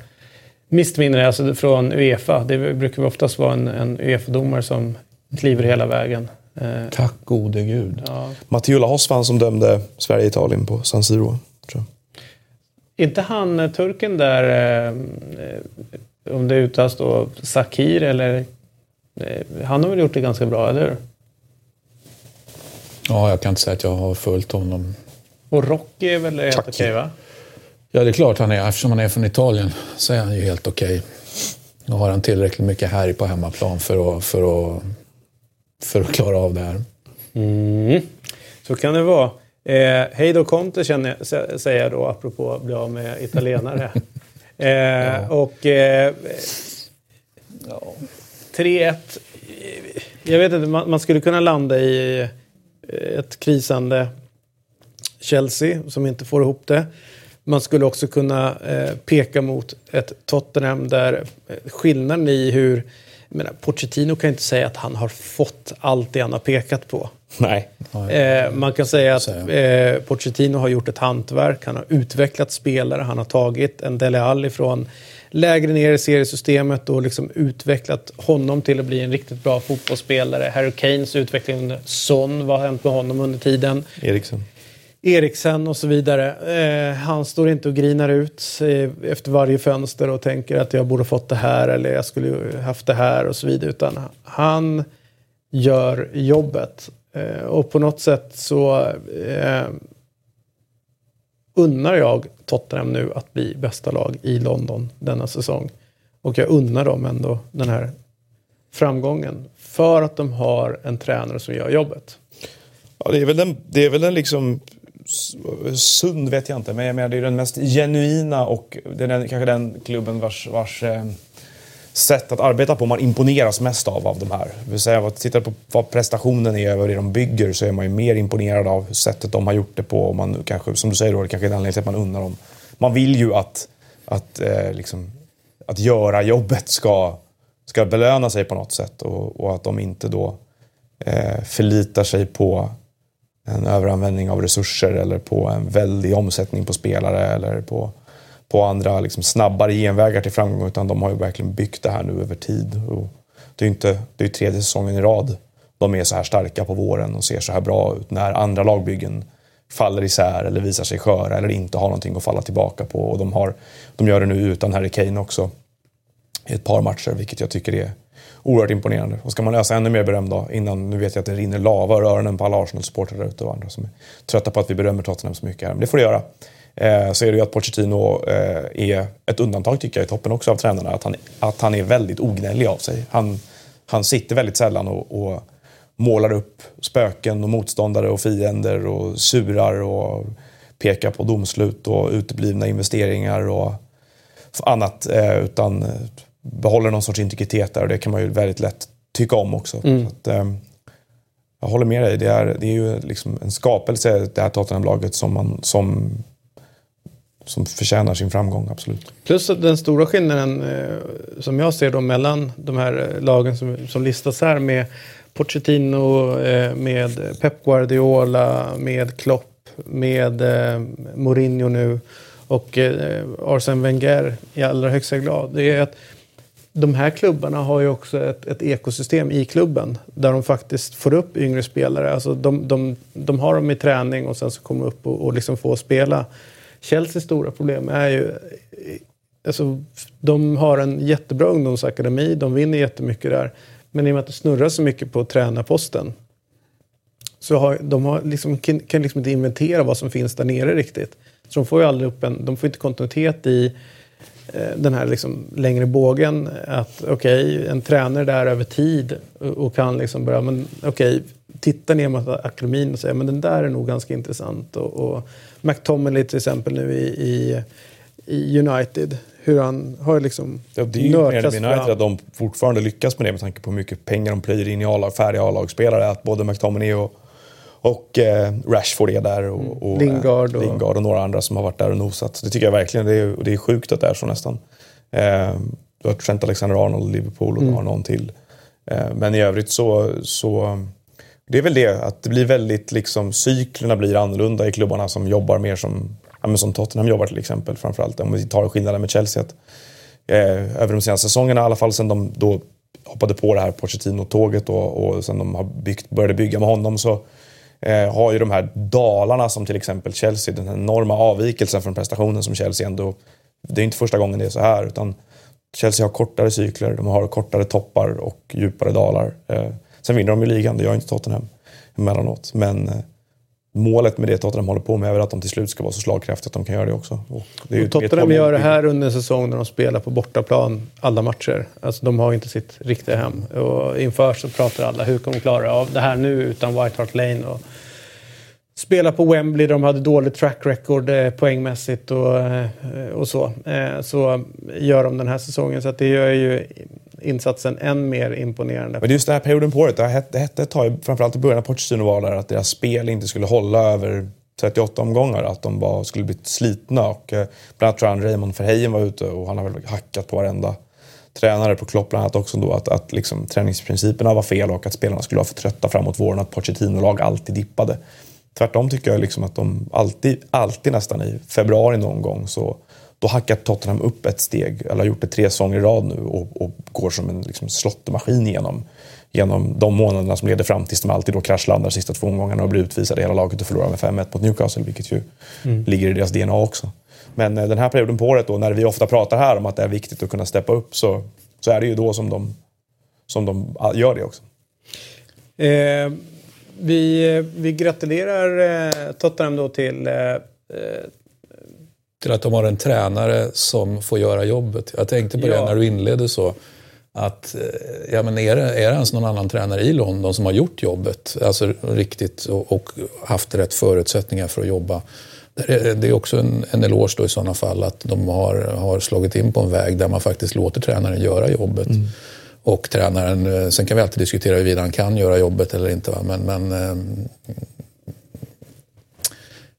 missminner. Alltså från Uefa. Det brukar oftast vara en, en Uefa-domare som kliver hela vägen. Eh, Tack gode gud. ja. Matteo Lahoz var han som dömde Sverige-Italien på San Siro. Tror jag. Inte han eh, turken där, eh, om det uttalas då Sakir eller... Eh, han har väl gjort det ganska bra, eller hur? Ja, jag kan inte säga att jag har följt honom. Och Rocky är väl helt okej, va? Ja, det är klart han är. Eftersom han är från Italien så är han ju helt okej. Nu har han tillräckligt mycket härj på hemmaplan för att, för att, för att klara av det här. Mm. Så kan det vara. Eh, hej då Conte känner jag, sä- säger jag då apropå att bli av med italienare. eh, Och eh, 3-1. Jag vet inte, man, man skulle kunna landa i eh, ett krisande Chelsea som inte får ihop det. Man skulle också kunna eh, peka mot ett Tottenham där eh, skillnaden i hur... Menar, Pochettino kan inte säga att han har fått allt det han har pekat på. Nej. Eh, man kan säga att eh, Pochettino har gjort ett hantverk. Han har utvecklat spelare. Han har tagit en Dele Alli från lägre ner i seriesystemet och liksom utvecklat honom till att bli en riktigt bra fotbollsspelare. Harry Kanes utveckling under Son, vad har hänt med honom under tiden? Eriksen. Eriksen och så vidare. Eh, han står inte och grinar ut efter varje fönster och tänker att jag borde fått det här eller jag skulle haft det här och så vidare. Utan han gör jobbet. Eh, och på något sätt så eh, unnar jag Tottenham nu att bli bästa lag i London denna säsong. Och jag unnar dem ändå den här framgången. För att de har en tränare som gör jobbet. Ja, det är väl den, det är väl den liksom sund vet jag inte, men jag menar, det är den mest genuina och det är den, kanske den klubben vars, vars eh, sätt att arbeta på man imponeras mest av av de här. Det vill säga, tittar på vad prestationen är och det de bygger så är man ju mer imponerad av sättet de har gjort det på. Och man kanske, som du säger då, det kanske är en anledning till att man undrar om. Man vill ju att, att, eh, liksom, att göra jobbet ska, ska belöna sig på något sätt och, och att de inte då eh, förlitar sig på en överanvändning av resurser eller på en väldig omsättning på spelare eller på, på andra liksom snabbare genvägar till framgång utan de har ju verkligen byggt det här nu över tid. Och det är ju inte, det är tredje säsongen i rad de är så här starka på våren och ser så här bra ut när andra lagbyggen faller isär eller visar sig sköra eller inte har någonting att falla tillbaka på. Och de, har, de gör det nu utan Harry Kane också i ett par matcher, vilket jag tycker är oerhört imponerande. Och ska man läsa ännu mer beröm då, innan, nu vet jag att det rinner lava ur öronen på alla Arsenal-supportrar där ute och andra som är trötta på att vi berömmer Tottenham så mycket här, men det får det göra. Eh, så är det ju att Pochettino eh, är ett undantag tycker jag i toppen också av tränarna, att han, att han är väldigt ognällig av sig. Han, han sitter väldigt sällan och, och målar upp spöken och motståndare och fiender och surar och pekar på domslut och uteblivna investeringar och annat. Eh, utan eh, behåller någon sorts integritet där och det kan man ju väldigt lätt tycka om också. Så att, eh, jag håller med dig. Det är, det är ju liksom en skapelse, det här Tottenham-laget, som, man, som, som förtjänar sin framgång, absolut. Plus den stora skillnaden eh, som jag ser då mellan de här eh, lagen som, som listas här med Pochettino, eh, med Pep Guardiola, med Klopp, med eh, Mourinho nu och eh, Arsene Wenger i allra högsta grad. Det är att de här klubbarna har ju också ett, ett, ekosystem i klubben där de faktiskt får upp yngre spelare. Alltså de, de, de har dem i träning och sen så kommer de upp och, och liksom får spela. Chelseas stora problem är ju... Alltså, de har en jättebra ungdomsakademi, de vinner jättemycket där. Men i och med att det snurrar så mycket på tränarposten så har de har liksom, kan, de liksom inte inventera vad som finns där nere riktigt. Så de får ju aldrig upp en, de får inte kontinuitet i den här liksom längre bågen. Att okej, okay, en tränare där över tid och kan liksom börja, men okej, okay, titta ner mot akademin och säga men den där är nog ganska intressant. Och, och McTominay till exempel nu i, i, i United hur han har liksom ja, Det är ju mer United fram. att de fortfarande lyckas med det med tanke på hur mycket pengar de plöjer in i färdiga A-lagsspelare. Att både McTominay och, och eh, Rashford är där och, mm. och, Lingard, och... Lingard och några andra som har varit där och nosat. Det tycker jag verkligen. Det är, det är sjukt att det är så nästan. Eh, du har Trent Alexander-Arnold, Liverpool och mm. har någon till. Eh, men i övrigt så, så det är väl det att det blir väldigt liksom cyklerna blir annorlunda i klubbarna som jobbar mer som ja, som Tottenham jobbar till exempel framförallt. Om vi tar skillnaden med Chelsea. Att, eh, över de senaste säsongerna i alla fall sen de då hoppade på det här Pochettino-tåget och, och sen de har byggt, började bygga med honom så eh, har ju de här dalarna som till exempel Chelsea, den enorma avvikelsen från prestationen som Chelsea ändå... Det är inte första gången det är så här utan Chelsea har kortare cykler, de har kortare toppar och djupare dalar. Eh, sen vinner de ju ligan, det gör inte Tottenham emellanåt. Men eh, målet med det Tottenham håller på med är att de till slut ska vara så slagkraftiga att de kan göra det också. Och det och Tottenham gör det här under en säsong när de spelar på bortaplan alla matcher. Alltså de har inte sitt riktiga hem. Och inför så pratar alla hur kommer de klara av det här nu utan White Hart Lane. Och spela på Wembley där de hade dåligt track record eh, poängmässigt och, eh, och så. Eh, så gör de den här säsongen. Så att det gör ju insatsen än mer imponerande. Men just den här perioden på året, det hette, ett tag, framförallt i början av Pochettino var där att deras spel inte skulle hålla över 38 omgångar, att de var, skulle bli slitna. Och, eh, bland annat tror jag Raymond Verheyen var ute och han har väl hackat på varenda tränare på Klopp bland annat också då att, att liksom, träningsprinciperna var fel och att spelarna skulle vara för trötta framåt våren, att Pochettino-lag alltid dippade. Tvärtom tycker jag liksom att de alltid, alltid nästan i februari någon gång så då hackar Tottenham upp ett steg, eller har gjort det tre säsonger i rad nu och, och går som en liksom, slottemaskin genom, genom de månaderna som leder fram tills de alltid då kraschlandar sista två omgångarna och blir utvisade hela laget och förlorar med 5-1 mot Newcastle, vilket ju mm. ligger i deras DNA också. Men eh, den här perioden på året då, när vi ofta pratar här om att det är viktigt att kunna steppa upp, så, så är det ju då som de, som de gör det också. Eh, vi, vi gratulerar eh, Tottenham då till eh, eh till att de har en tränare som får göra jobbet. Jag tänkte på ja. det när du inledde så. Att, eh, ja, men är, det, är det ens någon annan tränare i London som har gjort jobbet alltså riktigt och, och haft rätt förutsättningar för att jobba? Det är också en, en eloge då i sådana fall att de har, har slagit in på en väg där man faktiskt låter tränaren göra jobbet. Mm. Och tränaren, eh, sen kan vi alltid diskutera huruvida han kan göra jobbet eller inte. Va? Men, men eh,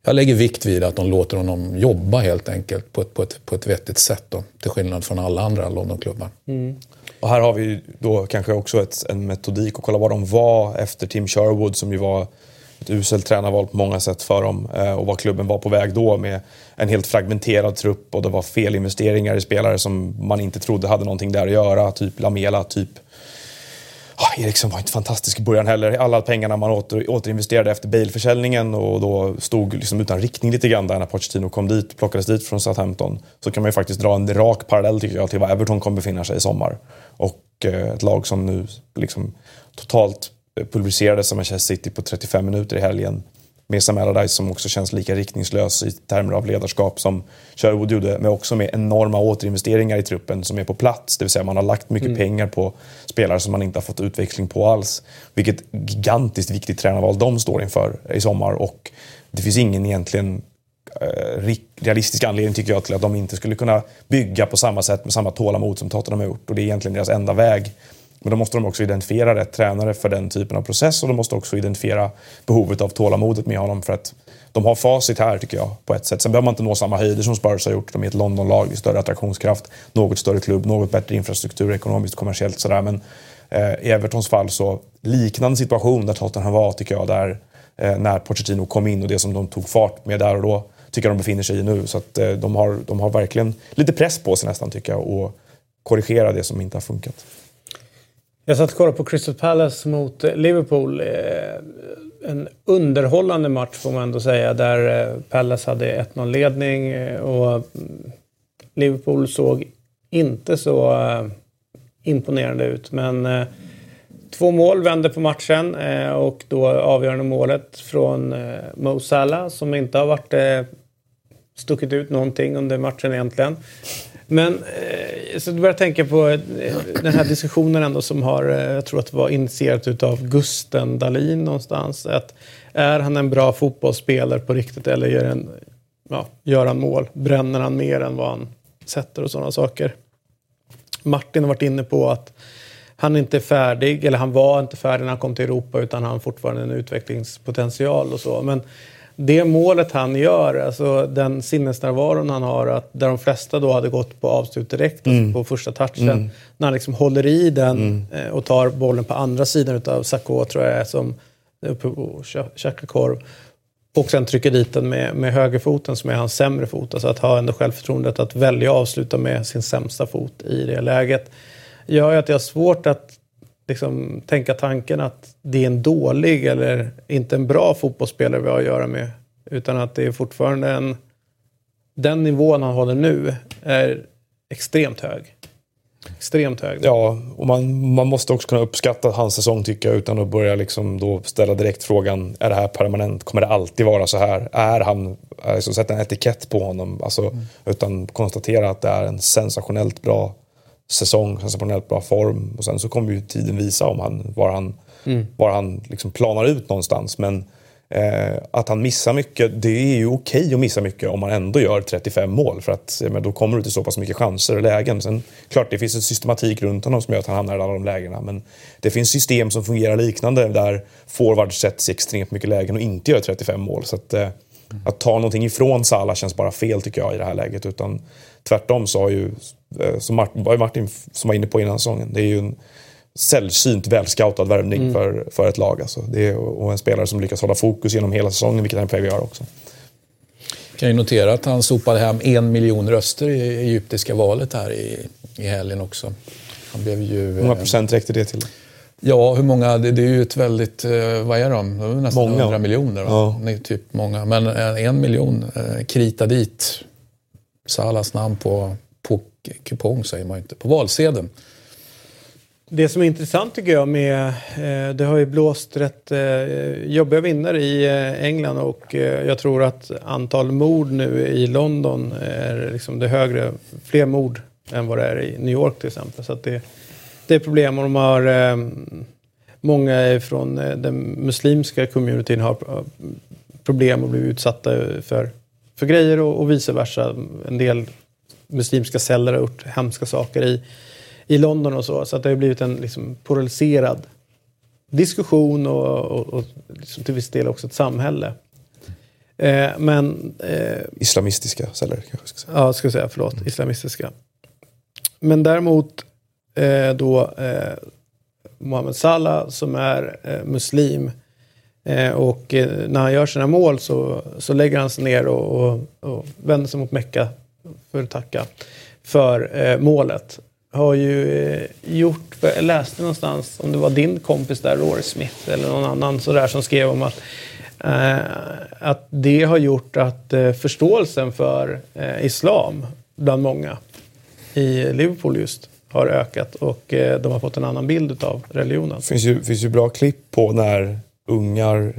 jag lägger vikt vid att de låter honom jobba helt enkelt på ett, på ett, på ett vettigt sätt. Då, till skillnad från alla andra Londonklubbar. Mm. Och här har vi då kanske också ett, en metodik att kolla vad de var efter Tim Sherwood som ju var ett uselt tränarval på många sätt för dem eh, och vad klubben var på väg då med en helt fragmenterad trupp och det var felinvesteringar i spelare som man inte trodde hade någonting där att göra. Typ Lamela, typ Oh, Eriksson var inte fantastisk i början heller. Alla pengarna man åter, återinvesterade efter Bale-försäljningen och då stod liksom utan riktning lite grann där när Pochettino kom dit, plockades dit från Southampton. Så kan man ju faktiskt dra en rak parallell tycker jag till var Everton kommer befinna sig i sommar. Och eh, ett lag som nu liksom totalt eh, pulveriserades av Manchester City på 35 minuter i helgen med Sam Allardyce som också känns lika riktningslös i termer av ledarskap som Sherwood gjorde, men också med enorma återinvesteringar i truppen som är på plats. Det vill säga man har lagt mycket mm. pengar på spelare som man inte har fått utveckling på alls. Vilket gigantiskt viktigt tränarval de står inför i sommar och det finns ingen egentligen eh, realistisk anledning tycker jag till att de inte skulle kunna bygga på samma sätt med samma tålamod som Tottenham har gjort. Och det är egentligen deras enda väg men då måste de också identifiera rätt tränare för den typen av process och de måste också identifiera behovet av tålamodet med honom för att de har facit här tycker jag på ett sätt. Sen behöver man inte nå samma höjder som Spurs har gjort. De är ett Londonlag, det är större attraktionskraft, något större klubb, något bättre infrastruktur ekonomiskt, kommersiellt sådär. Men eh, i Evertons fall så liknande situation där Tottenham var tycker jag där eh, när Pochettino kom in och det som de tog fart med där och då tycker jag de befinner sig i nu. Så att, eh, de, har, de har verkligen lite press på sig nästan tycker jag och korrigera det som inte har funkat. Jag satt och kollade på Crystal Palace mot eh, Liverpool. Eh, en underhållande match får man ändå säga där eh, Palace hade 1-0-ledning och mm, Liverpool såg inte så imponerande ut. Men två mål vände på matchen och då avgörande målet från Mo Salah som inte har varit stuckit ut någonting under matchen egentligen. Men eh, så börjar jag tänka på eh, den här diskussionen ändå som har, eh, jag tror att det var initierat utav Gusten Dahlin någonstans. Att är han en bra fotbollsspelare på riktigt eller gör, en, ja, gör han mål? Bränner han mer än vad han sätter och sådana saker? Martin har varit inne på att han inte är färdig, eller han var inte färdig när han kom till Europa utan han har fortfarande en utvecklingspotential och så. Men det målet han gör, alltså den sinnesnärvaron han har, att där de flesta då hade gått på avslut direkt, alltså mm. alltså på första touchen. Mm. När han liksom håller i den mm. Eh, och tar bollen på andra sidan utav Sakho, tror jag är, som uppe och käkar korv. Och sen trycker dit den med, med högerfoten som är hans sämre fot. Alltså att ha ändå självförtroendet att välja att avsluta med sin sämsta fot i det läget. Gör ju att jag har svårt att liksom, tänka tanken att det är en dålig eller inte en bra fotbollsspelare vi har att göra med. Utan att det är fortfarande en... Den nivån han håller nu är extremt hög. Extremt hög. Ja, och man, man måste också kunna uppskatta hans säsong tycker jag utan att börja liksom då ställa direkt frågan är det här permanent? Kommer det alltid vara så här? Är han, alltså, sätta en etikett på honom. Alltså, mm. Utan konstatera att det är en sensationellt bra säsong, sensationellt bra form. Och sen så kommer ju tiden visa om han, var han, mm. var han liksom planar ut någonstans. Men eh, att han missar mycket, det är ju okej okay att missa mycket om man ändå gör 35 mål. För att men då kommer du till så pass mycket chanser och lägen. Sen klart, det finns en systematik runt honom som gör att han hamnar i alla de lägena. Men det finns system som fungerar liknande där forwards sätts i extremt mycket lägen och inte gör 35 mål. Så att, eh, att ta någonting ifrån Salah känns bara fel tycker jag i det här läget. Utan tvärtom så har ju som Martin, som var inne på innan säsongen. Det är ju en sällsynt välscoutad värvning mm. för, för ett lag. Alltså. Det är, och en spelare som lyckas hålla fokus genom hela säsongen, vilket han är göra också. kan ju notera att han sopade hem en miljon röster i egyptiska valet här i, i helgen också. Han blev ju... Hur många procent räckte det till? Ja, hur många? Det, det är ju ett väldigt... Eh, vad är de? Det är nästan många. 100 miljoner. Ja. Det är typ många. Men en miljon eh, krita dit Salas namn på kupong säger man inte, på valsedeln. Det som är intressant tycker jag med, eh, det har ju blåst rätt eh, jobbiga vinnare i eh, England och jag tror att antal mord nu i London är liksom det högre, fler mord än vad det är i New York till exempel. Så det, det är problem och de har många från den muslimska communityn har problem och blivit utsatta för, för grejer och, och vice versa. En del muslimska celler har gjort hemska saker i, i London och så. Så att det har blivit en liksom, polariserad diskussion och, och, och liksom till viss del också ett samhälle. Eh, men... Eh, islamistiska celler kanske ska säga. Ja, ska jag säga. Förlåt. Mm. Islamistiska. Men däremot eh, då eh, Mohammed Salah som är eh, muslim eh, och eh, när han gör sina mål så, så lägger han sig ner och, och, och vänder sig mot Mecka för att tacka för eh, målet. Har ju eh, gjort, jag läste någonstans om det var din kompis där, Rory Smith eller någon annan sådär som skrev om att eh, att det har gjort att eh, förståelsen för eh, islam bland många i Liverpool just har ökat och eh, de har fått en annan bild av religionen. Det finns ju, finns ju bra klipp på när ungar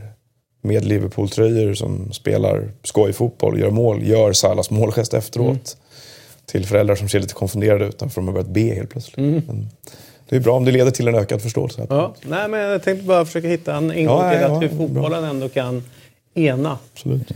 med Liverpool-tröjor som spelar skojfotboll, gör mål, gör Salas målgest efteråt. Mm. Till föräldrar som ser lite konfunderade ut för de har börjat be helt plötsligt. Mm. Men det är bra om det leder till en ökad förståelse. Ja. Nej, men jag tänkte bara försöka hitta en ingång ja, till ja, att hur fotbollen bra. ändå kan ena. Absolut.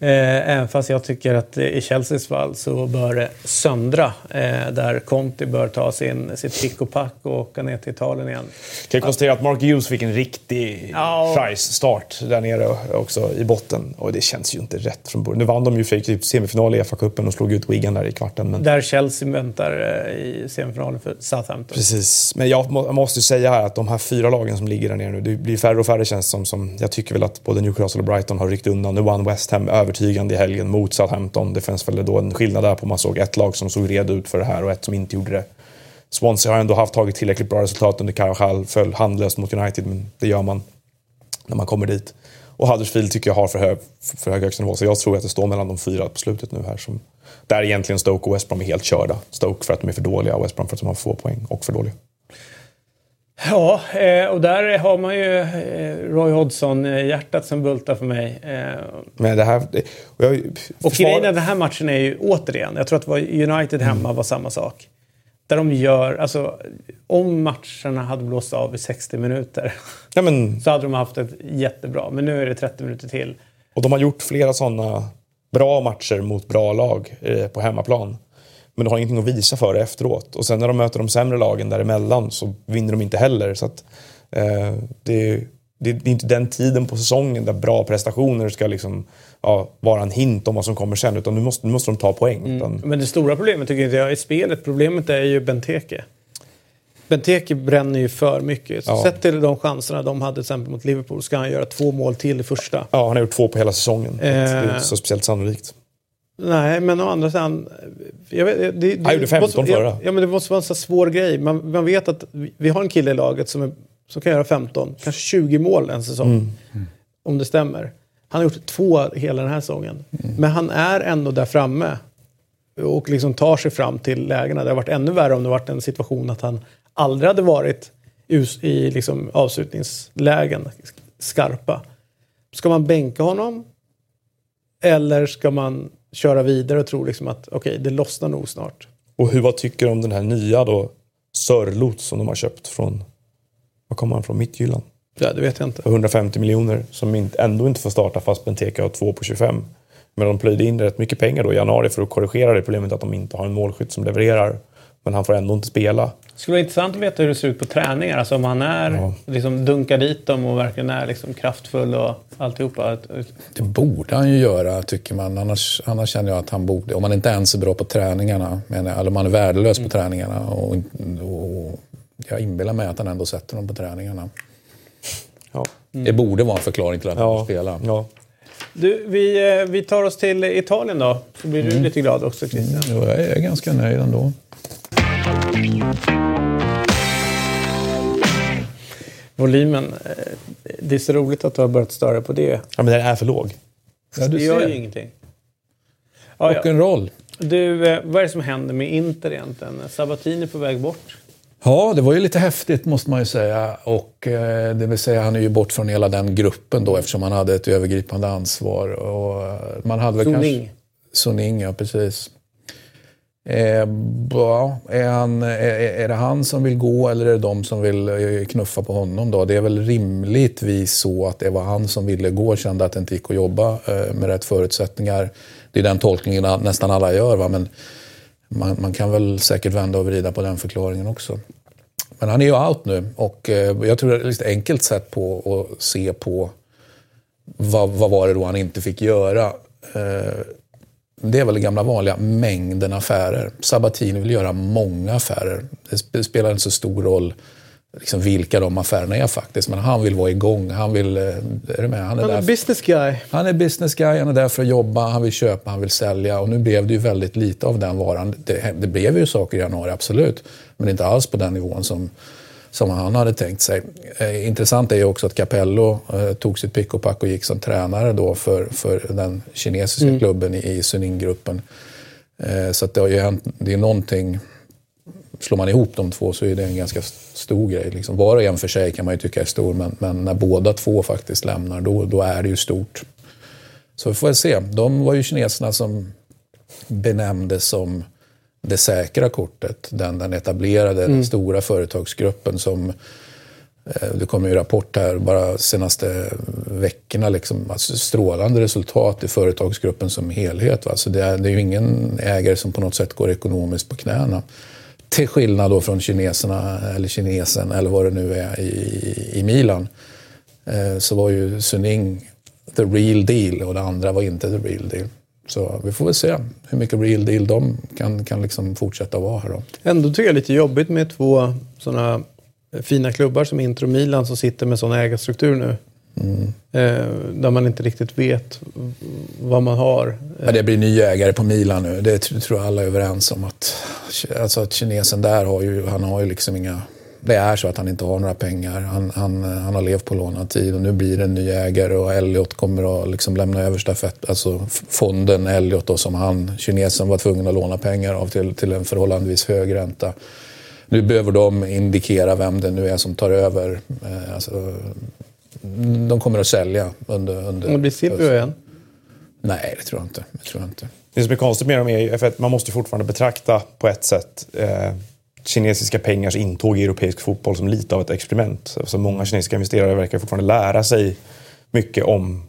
Eh, även fast jag tycker att i Chelseas fall så bör det söndra. Eh, där Conti bör ta sin, sitt pick och pack och åka ner till Italien igen. Kan jag konstatera att Mark Hughes fick en riktig Ja. price-start där nere också i botten. Och det känns ju inte rätt från början. Nu vann de ju för typ semifinal i FA-cupen och slog ut Wigan där i kvarten. Men... Där Chelsea väntar eh, i semifinalen för Southampton. Precis. Men jag, må, jag måste ju säga här att de här fyra lagen som ligger där nere nu, det blir färre och färre känns som, som. Jag tycker väl att både Newcastle och Brighton har ryckt undan. Nu vann West Ham övertygande i helgen mot Southampton. Det finns väl då en skillnad där på man såg ett lag som såg redo ut för det här och ett som inte gjorde det. Swansea har ändå haft tagit tillräckligt bra resultat under Carvajal, föll handlöst mot United, men det gör man när man kommer dit. Och Huddersfield tycker jag har för hög, för hög högsta nivå, så jag tror att det står mellan de fyra på slutet nu här. Som, där egentligen Stoke och West Brom är helt körda. Stoke för att de är för dåliga och West Brom för att de har få poäng och för dåliga. Ja, eh, och där har man ju eh, Roy Hodgson-hjärtat som bultar för mig. Eh, Men det här... jag, Och försvar- grejen den här matchen är ju återigen, jag tror att det var United hemma var samma sak. Där de gör, alltså om matcherna hade blåst av i 60 minuter ja, men, så hade de haft ett jättebra. Men nu är det 30 minuter till. och de har gjort flera sådana bra matcher mot bra lag eh, på hemmaplan. Men de har ingenting att visa för det efteråt. Och sen när de möter de sämre lagen däremellan så vinner de inte heller. Så att, eh, det, det, det är inte den tiden på säsongen där bra prestationer ska liksom, ja, vara en hint om vad som kommer sen. Utan nu måste, nu måste de ta poäng. Utan, Men det stora problemet tycker inte jag är spelet. Problemet är ju Benteke. Benteke bränner ju för mycket. Så Ja. Sett till de chanserna de hade till exempel mot Liverpool ska han göra två mål till i första. ja, han har gjort två på hela säsongen. Att Det är Eh. inte så speciellt sannolikt. Nej, men å andra sidan... Jag vet, det, det, gjorde 15 måste, förra. Ja, men det måste vara en så svår grej. Man, man vet att vi- vi har en kille i laget som, är, som kan göra 15, kanske 20 mål en säsong. Om det stämmer. Han har gjort två hela den här säsongen. Men han är ändå där framme. Och liksom tar sig fram till lägena. Det har varit ännu värre om det varit en situation att han aldrig hade varit i, i liksom avslutningslägen skarpa. Ska man bänka honom? Eller ska man köra vidare och tro liksom att okej, det lossnar nog snart? Och hur, vad tycker du om den här nya då, Sörlot som de har köpt från, var kommer han från? Mittjylland? Ja, det vet jag inte. För 150 miljoner som inte, ändå inte får starta fast Benteke har två på 25. Men de plöjde in rätt mycket pengar då i januari för att korrigera det problemet att de inte har en målskytt som levererar. Men han får ändå inte spela. Det skulle vara intressant att veta hur det ser ut på träningar. Alltså om han är, Ja. liksom dunkar dit dem och verkligen är liksom kraftfull och alltihopa. Det borde han ju göra, tycker man. Annars, annars känner jag att han borde... Om man inte ens är bra på träningarna, menar jag, eller om man är värdelös på träningarna. Och, och jag inbillar mig att han ändå sätter dem på träningarna. Ja. Det borde vara en förklaring till att han Ja. får spela. ja. Du, vi, eh, vi tar oss till Italien då. Så blir du lite glad också Christian. Jo, jag är ganska nöjd ändå. Volymen. eh, Det är så roligt att du har börjat störa på det. ja men den är för låg. Ja, du det gör ser. ju ingenting. Ja, ja. Rock'n'roll. Du, eh, vad är det som händer med Inter egentligen? Sabatini är på väg bort. Ja, det var ju lite häftigt måste man ju säga. Och eh, det vill säga, han är ju bort från hela den gruppen då eftersom han hade ett övergripande ansvar. Och eh, man hade väl Suning. Kanske... Suning, ja precis. Eh, bra. är, han, är, är det han som vill gå eller är det de som vill eh, knuffa på honom då? Det är väl rimligtvis så att det var han som ville gå och kände att det inte gick att jobba eh, med rätt förutsättningar. Det är den tolkningen nästan alla gör va? men man, man kan väl säkert vända och vrida på den förklaringen också. Men han är ju out nu och eh, jag tror det är ett enkelt sätt på att se på vad, vad var det då han inte fick göra. Eh, det är väl det gamla vanliga, mängden affärer. Sabatini vill göra många affärer. Det sp- spelar inte så stor roll liksom vilka de affärerna är faktiskt. Men han vill vara igång. Han vill... eh, Är du med? Han är, Han är business guy. han är business guy, han är där för att jobba, han vill köpa, han vill sälja. Och nu blev det ju väldigt lite av den varan. Det, det blev ju saker i januari, absolut. Men inte alls på den nivån som, som han hade tänkt sig. Eh, intressant är ju också att Capello eh, tog sitt pick och pack och gick som tränare då för, för den kinesiska klubben i, i Suning-gruppen. Eh, så att det har ju hänt, det är någonting slår man ihop de två så är det en ganska stor grej. Liksom. Var och en för sig kan man ju tycka är stor, men, men när båda två faktiskt lämnar, då, då är det ju stort. Så vi får väl se. De var ju kineserna som benämndes som det säkra kortet. Den, den etablerade, den stora företagsgruppen som Eh, det kommer ju rapport här bara senaste veckorna. Liksom, alltså strålande resultat i företagsgruppen som helhet. Va? Så det, är, det är ju ingen ägare som på något sätt går ekonomiskt på knäna. Till skillnad då från kineserna, eller kinesen, eller vad det nu är, i, i Milan. Eh, så var ju Suning the real deal och det andra var inte the real deal. Så vi får väl se hur mycket real deal de kan, kan liksom fortsätta vara här. Då. Ändå tycker jag det är lite jobbigt med två sådana fina klubbar som Inter och Milan som sitter med sån ägarstruktur nu. Mm. Eh, där man inte riktigt vet vad man har. Men det blir ny ägare på Milan nu. Det tror jag alla är överens om. Att, alltså att kinesen där har ju, han har ju liksom inga... Det är så att han inte har några pengar. Han, han, han har levt på lånad tid och nu blir det en ny ägare och Elliot kommer att liksom lämna över stafett, alltså fonden Elliot då, som han, kinesen, var tvungen att låna pengar av till, till en förhållandevis hög ränta. Nu behöver de indikera vem det nu är som tar över. Eh, alltså, de kommer att sälja under... under det blir Silvio igen? Nej, det tror jag inte. Det, tror jag inte. det som är konstigt med dem är att man måste fortfarande betrakta på ett sätt eh, kinesiska pengars intåg i europeisk fotboll som lite av ett experiment. Alltså många kinesiska investerare verkar fortfarande lära sig mycket om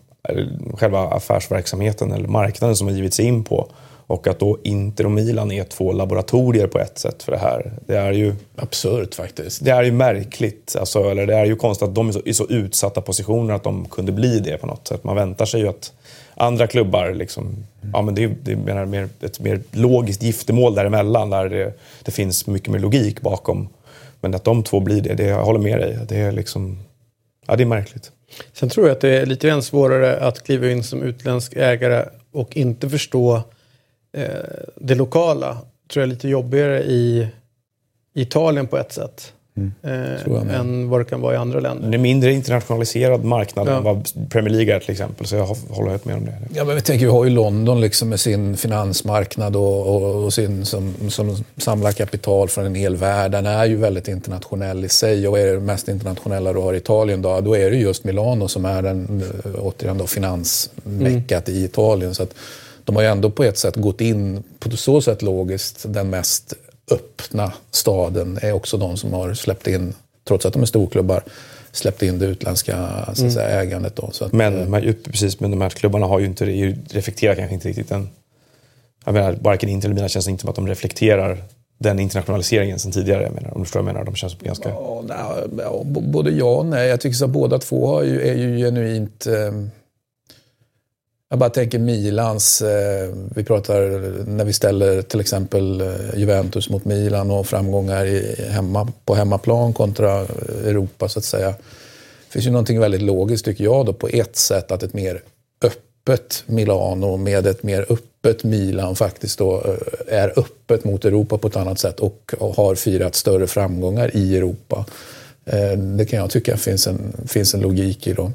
själva affärsverksamheten eller marknaden som har givit sig in på. Och att då Inter och Milan är två laboratorier på ett sätt för det här. Det är ju... Absurt faktiskt. Det är ju märkligt. Alltså, eller det är ju konstigt att de är så, i så utsatta positioner att de kunde bli det på något sätt. Man väntar sig ju att andra klubbar, liksom, mm. ja, men det, är, det är mer, ett mer logiskt giftermål däremellan. Där det, det finns mycket mer logik bakom. Men att de två blir det, det jag håller med dig. Det är, liksom, ja, det är märkligt. Sen tror jag att det är lite grann svårare att kliva in som utländsk ägare och inte förstå eh, det lokala tror jag är lite jobbigare i Italien på ett sätt. Mm. Eh, än vad det kan vara i andra länder. Det är mindre internationaliserad marknad ja. än vad Premier League är till exempel. Så jag håller helt med om det. Ja, men vi tänker, vi har ju London liksom med sin finansmarknad och, och, och, sin, som, som samlar kapital från en hel värld. Den är ju väldigt internationell i sig. Och vad är det mest internationella du har i Italien då? Då är det just Milano som är den, återigen då, finansmeckat mm. i Italien. Så att, de har ju ändå på ett sätt gått in, på så sätt logiskt, den mest öppna staden är också de som har släppt in, trots att de är storklubbar, släppt in det utländska så att säga, mm. ägandet. Då, så att, men eh, precis, men de här klubbarna har ju inte reflekterat kanske inte riktigt den... Jag menar, varken Inter eller Milan känns inte som att de reflekterar den internationaliseringen sen tidigare. Jag menar, om du förstår vad jag menar. De känns ganska... Ja, nej, både ja och nej. Jag tycker att båda två ju, är ju genuint... Eh, jag bara tänker Milans, eh, vi pratar när vi ställer till exempel eh, Juventus mot Milan och framgångar i, hemma, på hemmaplan kontra eh, Europa så att säga. Det finns ju någonting väldigt logiskt tycker jag då på ett sätt att ett mer öppet Milano med ett mer öppet Milan faktiskt då eh, är öppet mot Europa på ett annat sätt och har firat större framgångar i Europa. Det kan jag tycka finns en, finns en logik i. Då.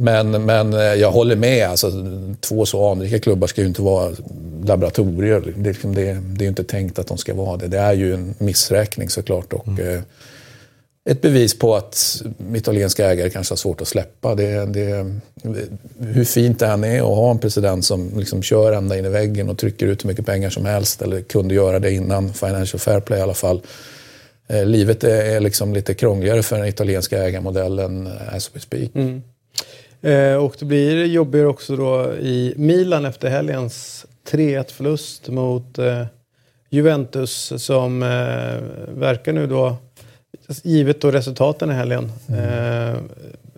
Men, men eh, jag håller med. Alltså, två så anrika klubbar ska ju inte vara laboratorier. Det, liksom det, det är ju inte tänkt att de ska vara det. Det är ju en missräkning såklart. Och, mm. eh, ett bevis på att italienska ägare kanske har svårt att släppa. Det, det, hur fint det än är att ha en president som liksom kör ända in i väggen och trycker ut hur mycket pengar som helst, eller kunde göra det innan Financial Fair Play i alla fall. Eh, livet är, är liksom lite krångligare för den italienska ägarmodellen as we speak. Mm. Eh, och det blir jobbigare också då i Milan efter helgens 3-1 förlust mot eh, Juventus som eh, verkar nu då, givet då resultaten i helgen, mm.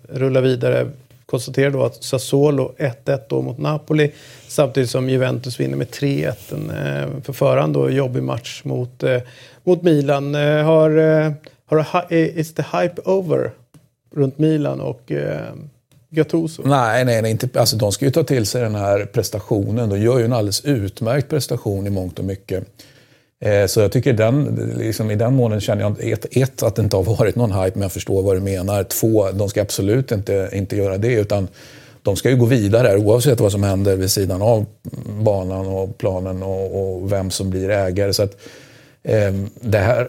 rulla vidare. Konstaterar då att Sassuolo 1-1 då mot Napoli samtidigt som Juventus vinner med 3-1. En eh, för förhand då jobbig match mot, eh, mot Milan. Eh, har, eh, har, eh, is the hype over runt Milan och Gattuso? Nej, nej, nej inte, alltså, de ska ju ta till sig den här prestationen. De gör ju en alldeles utmärkt prestation i mångt och mycket. Eh, så jag tycker den, liksom, i den månen känner jag ett, ett, att det inte har varit någon hype, men jag förstår vad du menar. Två, de ska absolut inte, inte göra det, utan de ska ju gå vidare oavsett vad som händer vid sidan av banan och planen och, och vem som blir ägare. Så att, Ehm, det här,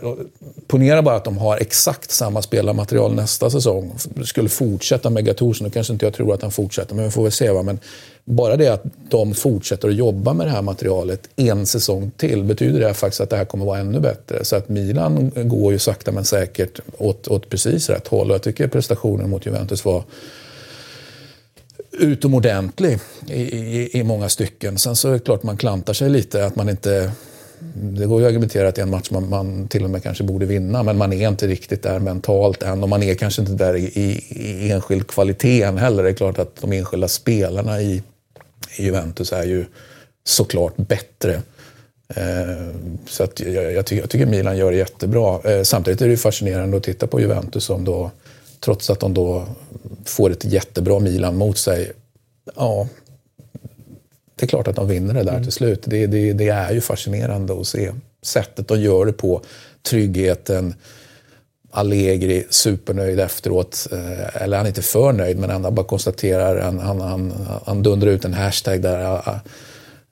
ponera bara att de har exakt samma spelarmaterial nästa säsong. Skulle fortsätta med Gattuso. Nu kanske inte jag tror att han fortsätter, men vi får väl se. Va? Men bara det att de fortsätter att jobba med det här materialet en säsong till betyder det faktiskt att det här kommer vara ännu bättre. Så att Milan går ju sakta men säkert åt, åt precis rätt håll. Och jag tycker prestationen mot Juventus var utomordentlig i, i, i många stycken. Sen så är det klart man klantar sig lite. att man inte det går ju att argumentera att det är en match man, man, till och med kanske borde vinna, men man är inte riktigt där mentalt än och man är kanske inte där i, i, i enskild kvalitet än heller. Det är klart att de enskilda spelarna i, i Juventus är ju såklart bättre. Eh, så att jag, jag, tycker, jag, tycker, Milan gör det jättebra. Eh, samtidigt är det fascinerande att titta på Juventus som då, trots att de då får ett jättebra Milan mot sig, ja, det är klart att de vinner det där mm. till slut. Det, det, det, är ju fascinerande att se sättet de gör det på. Tryggheten. Allegri supernöjd efteråt. Eh, eller han är inte för nöjd, men han bara konstaterar, han, han, han, han dundrar ut en hashtag där.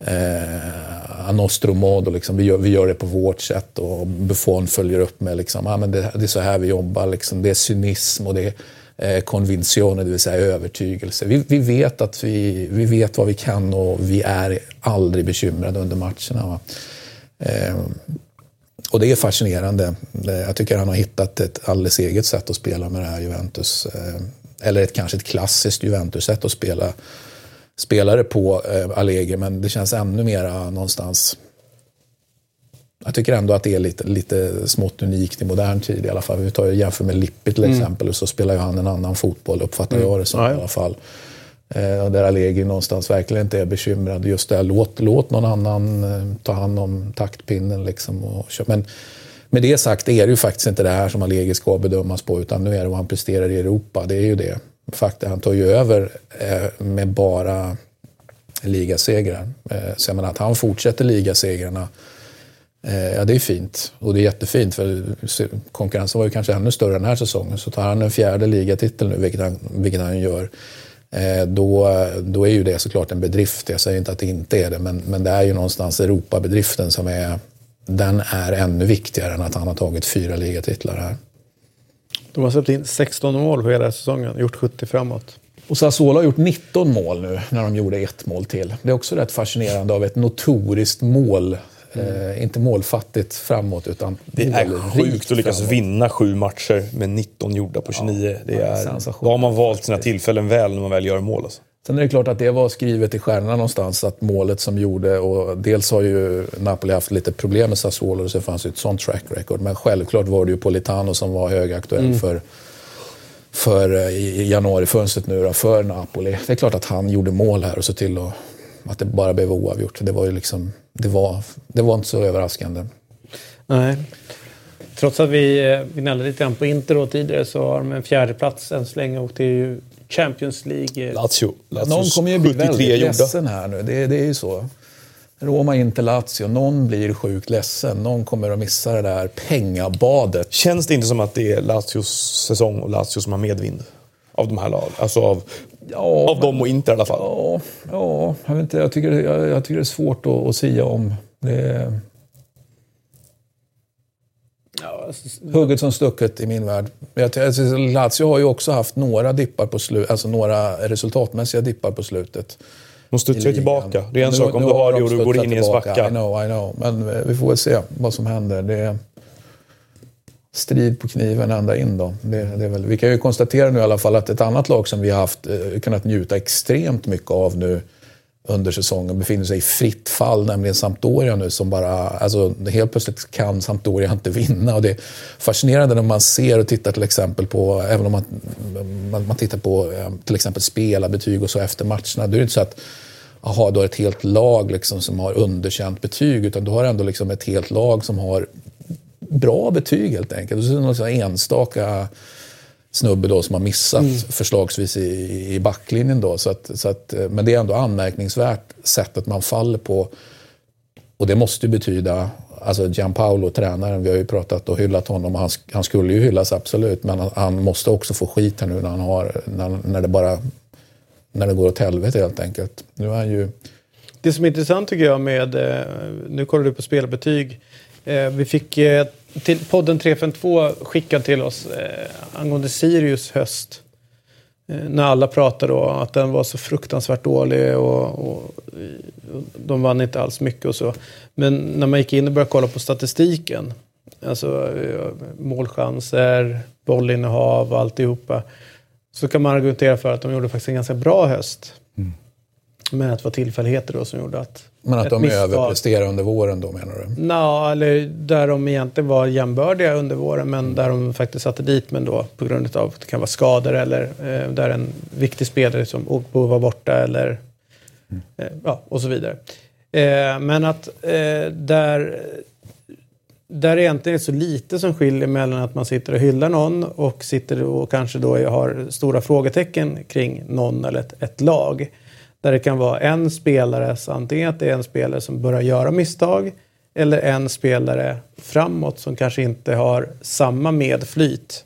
Eh, a nostro modo, liksom. vi, gör, vi gör det på vårt sätt. Och Buffon följer upp med liksom, ah, men det, det är så här vi jobbar. Liksom. Det är cynism och det är eh, det vill säga övertygelse. Vi, vi, vet att vi, vi vet vad vi kan och vi är aldrig bekymrade under matcherna. Eh, och det är fascinerande. Eh, jag tycker han har hittat ett alldeles eget sätt att spela med det här Juventus. Eh, eller ett, kanske ett klassiskt Juventus-sätt att spela spelare på eh, Allegri, men det känns ännu mera någonstans jag tycker ändå att det är lite, lite smått unikt i modern tid i alla fall. Vi tar ju jämför med Lippi till mm. exempel, så spelar ju han en annan fotboll, uppfattar mm. jag det som ja, ja. i alla fall. Eh, där Allegri någonstans verkligen inte är bekymrad. Just det, låt, låt någon annan eh, ta hand om taktpinnen. Liksom och, men med det sagt är det ju faktiskt inte det här som Allegri ska bedömas på, utan nu är det vad han presterar i Europa. Det är ju det. Faktum, han tar ju över eh, med bara ligasegrar. Eh, så jag menar att han fortsätter ligasegrarna ja, det är fint och det är jättefint för konkurrensen var ju kanske ännu större den här säsongen. Så tar han en fjärde ligatitel nu, vilket han, vilket han gör, eh, då, då är ju det såklart en bedrift. Jag säger inte att det inte är det, men, men det är ju någonstans Europabedriften som är, den är ännu viktigare än att han har tagit fyra ligatitlar här. De har släppt in 16 mål på hela säsongen, gjort 70 framåt. Och Sassuolo har gjort 19 mål nu när de gjorde ett mål till. Det är också rätt fascinerande av ett notoriskt mål Eh, inte målfattigt framåt utan Det är sjukt att lyckas framåt. vinna sju matcher med 19 gjorda på 29. Ja, det är, då har man valt sina tillfällen väl när man väl gör mål. Alltså. Sen är det klart att det var skrivet i stjärnorna någonstans att målet som gjorde och dels har ju Napoli haft lite problem med Sassuolo så det fanns ju ett sånt track record. Men självklart var det ju Politano som var högaktuell mm. för för eh, i januarifönstret nu då, för Napoli. Det är klart att han gjorde mål här och så till att, att det bara blev oavgjort. Det var ju liksom det var, det var inte så överraskande. Nej. Trots att vi, eh, vi gnällde lite grann på Inter då tidigare så har de en fjärde plats än så länge och det är ju Champions League. Lazio. Lazio Någon kommer ju bli väldigt gjorda. ledsen här nu. Det, det är ju så. Roma, inte Lazio. Någon blir sjukt ledsen. Någon kommer att missa det där pengabadet. Känns det inte som att det är Lazios säsong och Lazio som har medvind? Av de här lagen? Alltså av Ja, Av men, dem och inte i alla fall. Ja, ja jag, vet inte, jag, tycker, jag, jag tycker det är svårt att, att sia om. Det ja, alltså, hugget som stucket i min värld. Jag, alltså, Lazio har ju också haft några dippar på slutet, alltså några resultatmässiga dippar på slutet. De studsar ju tillbaka. Det är en nu, sak om du har det och du går in i en svacka. I know, I know. Men vi får väl se vad som händer. Det, strid på kniven ända in. Då. Det, det väl, vi kan ju konstatera nu i alla fall att ett annat lag som vi har haft, eh, kunnat njuta extremt mycket av nu under säsongen befinner sig i fritt fall, nämligen Sampdoria nu som bara, alltså helt plötsligt kan Sampdoria inte vinna. Och det är fascinerande när man ser och tittar till exempel på, även om man, man, man tittar på eh, till exempel spelarbetyg och så efter matcherna, då är det inte så att aha, du har ett helt lag liksom som har underkänt betyg, utan du har ändå liksom ett helt lag som har bra betyg helt enkelt. Och så någon enstaka snubbe då som har missat mm. förslagsvis i, i backlinjen. Då. Så att, så att, eh, men det är ändå anmärkningsvärt sättet man faller på. Och det måste ju betyda, alltså Gianpaolo, tränaren, vi har ju pratat och hyllat honom. Han, han skulle ju hyllas absolut, men han, han, måste också få skit här nu när, han har, när, när det bara när det går åt helvete helt enkelt. Nu är han ju... Det som är intressant tycker jag med, eh, nu kollar du på spelbetyg Eh, vi fick eh, till podden 352 skickad till oss eh, angående Sirius höst. Eh, när alla pratade då att den var så fruktansvärt dålig och, och, och de vann inte alls mycket och så. Men när man gick in och började kolla på statistiken, alltså eh, målchanser, bollinnehav och alltihopa, så kan man argumentera för att de gjorde faktiskt en ganska bra höst. Men att det var tillfälligheter då som gjorde att... Men att de misstag- överpresterade under våren då menar du? Nå, eller där de egentligen var jämbördiga under våren men där de faktiskt satte dit men då på grund av att det kan vara skador eller eh, där en viktig spelare som Ogbo var borta eller eh, ja, och så vidare. Eh, men att eh, där, där egentligen är så lite som skiljer mellan att man sitter och hyllar någon och sitter och kanske då har stora frågetecken kring någon eller ett, ett lag. Där det kan vara en spelare, antingen att det är en spelare som börjar göra misstag eller en spelare framåt som kanske inte har samma medflyt.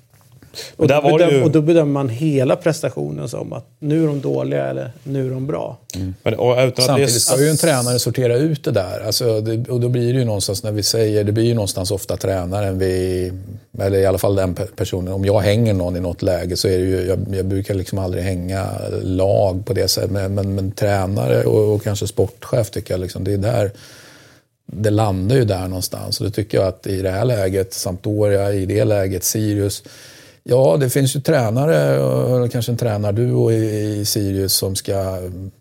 Och, där då var bedöm, ju- och då bedömer man hela prestationen som att nu är de dåliga eller nu är de bra. Men, och utan att Samtidigt det ska ju en tränare sortera ut det där. Alltså, det, och då blir det ju någonstans när vi säger, det blir ju någonstans ofta tränaren vi, eller i alla fall den pe- personen, om jag hänger någon i något läge så är det ju, jag, jag brukar liksom aldrig hänga lag på det sättet. Men, men, men tränare och, och kanske sportchef tycker jag liksom, det är där, det landar ju där någonstans. Och då tycker jag att i det här läget, Sampdoria, i det läget, Sirius, Ja, det finns ju tränare, eh, eller kanske en tränarduo i, i Sirius som ska mm,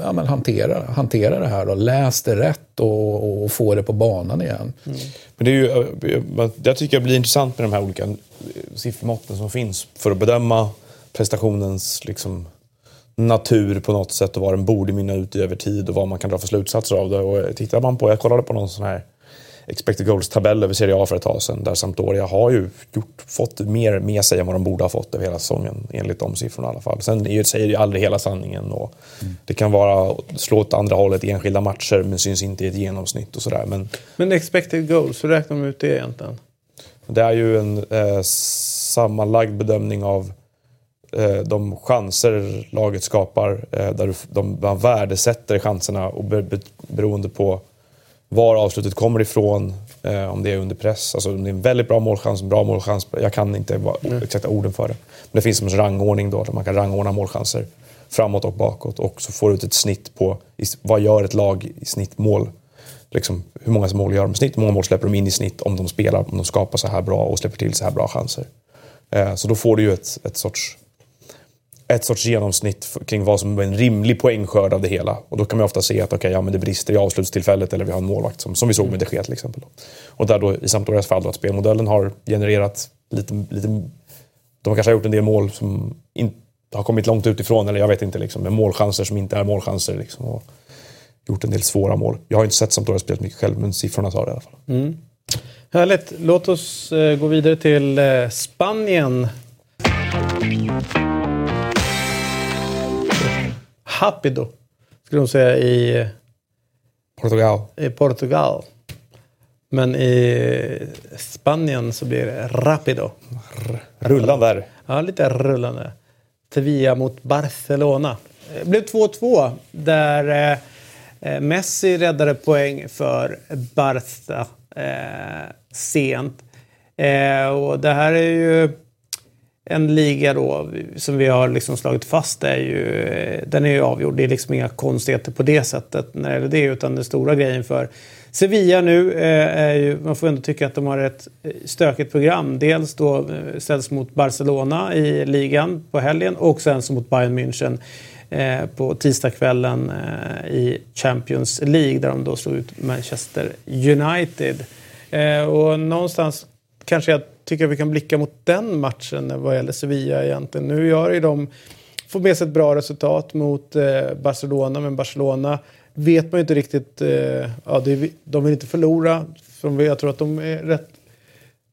ja, men hantera, hantera det här. Då. Läs det rätt och, och få det på banan igen. Mm. Men det är ju, eh, jag tycker det blir intressant med de här olika eh, siffermåtten som finns för att bedöma prestationens liksom, natur på något sätt och vad den borde mynna ut i över tid och vad man kan dra för slutsatser av det. Och tittar man på, jag kollade på någon sån här expected goals-tabell över Serie A för ett tag sedan där Sampdoria har ju gjort, fått mer med sig än vad de borde ha fått över hela säsongen enligt de siffrorna i alla fall. Sen är säger ju aldrig hela sanningen och det kan vara slå åt andra hållet i enskilda matcher men syns inte i ett genomsnitt och sådär. Men Men expected goals, hur räknar de ut det egentligen? Det är ju en eh, sammanlagd bedömning av eh, de chanser laget skapar. Eh, där du- de, man värdesätter chanserna och be, be, beroende på var avslutet kommer ifrån, eh, om det är under press. Alltså om det är en väldigt bra målchans, en bra målchans. Jag kan inte va, exakta orden för det. Men det finns en rangordning då, där man kan rangordna målchanser framåt och bakåt. Och så får du ut ett snitt på vad gör ett lag i snittmål. Liksom, hur många mål gör de i snitt? Hur många mål släpper de in i snitt om de spelar, om de skapar så här bra och släpper till så här bra chanser. Eh, så då får du ju ett, ett sorts ett sorts genomsnitt kring vad som är en rimlig poängskörd av det hela. Och då kan man ofta se att okay, ja, men det brister i avslutstillfället eller vi har en målvakt som, som vi såg med de Gea till exempel. Och där då i Sampdorias fall då, att spelmodellen har genererat lite, lite... De kanske har gjort en del mål som inte har kommit långt utifrån eller jag vet inte, liksom, med målchanser som inte är målchanser. Liksom, och gjort en del svåra mål. Jag har inte sett Sampdoria spelat mycket själv men siffrorna sa det i alla fall. Mm. Härligt. Låt oss eh, gå vidare till eh, Spanien. Rapido, skulle de säga i, Portugal. i Portugal. Men i Spanien så blir det Rapido. Rullan där. Ja, lite rullande. Sevilla mot Barcelona. Det blev 2-2 där eh, Messi räddade poäng för Barca eh, sent. Eh, och det här är ju en liga då som vi har liksom slagit fast är ju, den är ju avgjord. Det är liksom inga konstigheter på det sättet när det gäller det. Utan den stora grejen för Sevilla nu eh, är ju, man får ändå tycka att de har ett eh, stökigt program. Dels då eh, ställs mot Barcelona i ligan på helgen och sen så mot Bayern München på tisdagskvällen i Champions League där de då slog ut Manchester United. Och någonstans kanske jag tycker att vi kan blicka mot den matchen vad gäller Sevilla egentligen. Nu gör ju de, får med sig ett bra resultat mot eh, Barcelona, men Barcelona vet man ju inte riktigt, eh, ja, det de vill inte förlora. För jag tror att de är rätt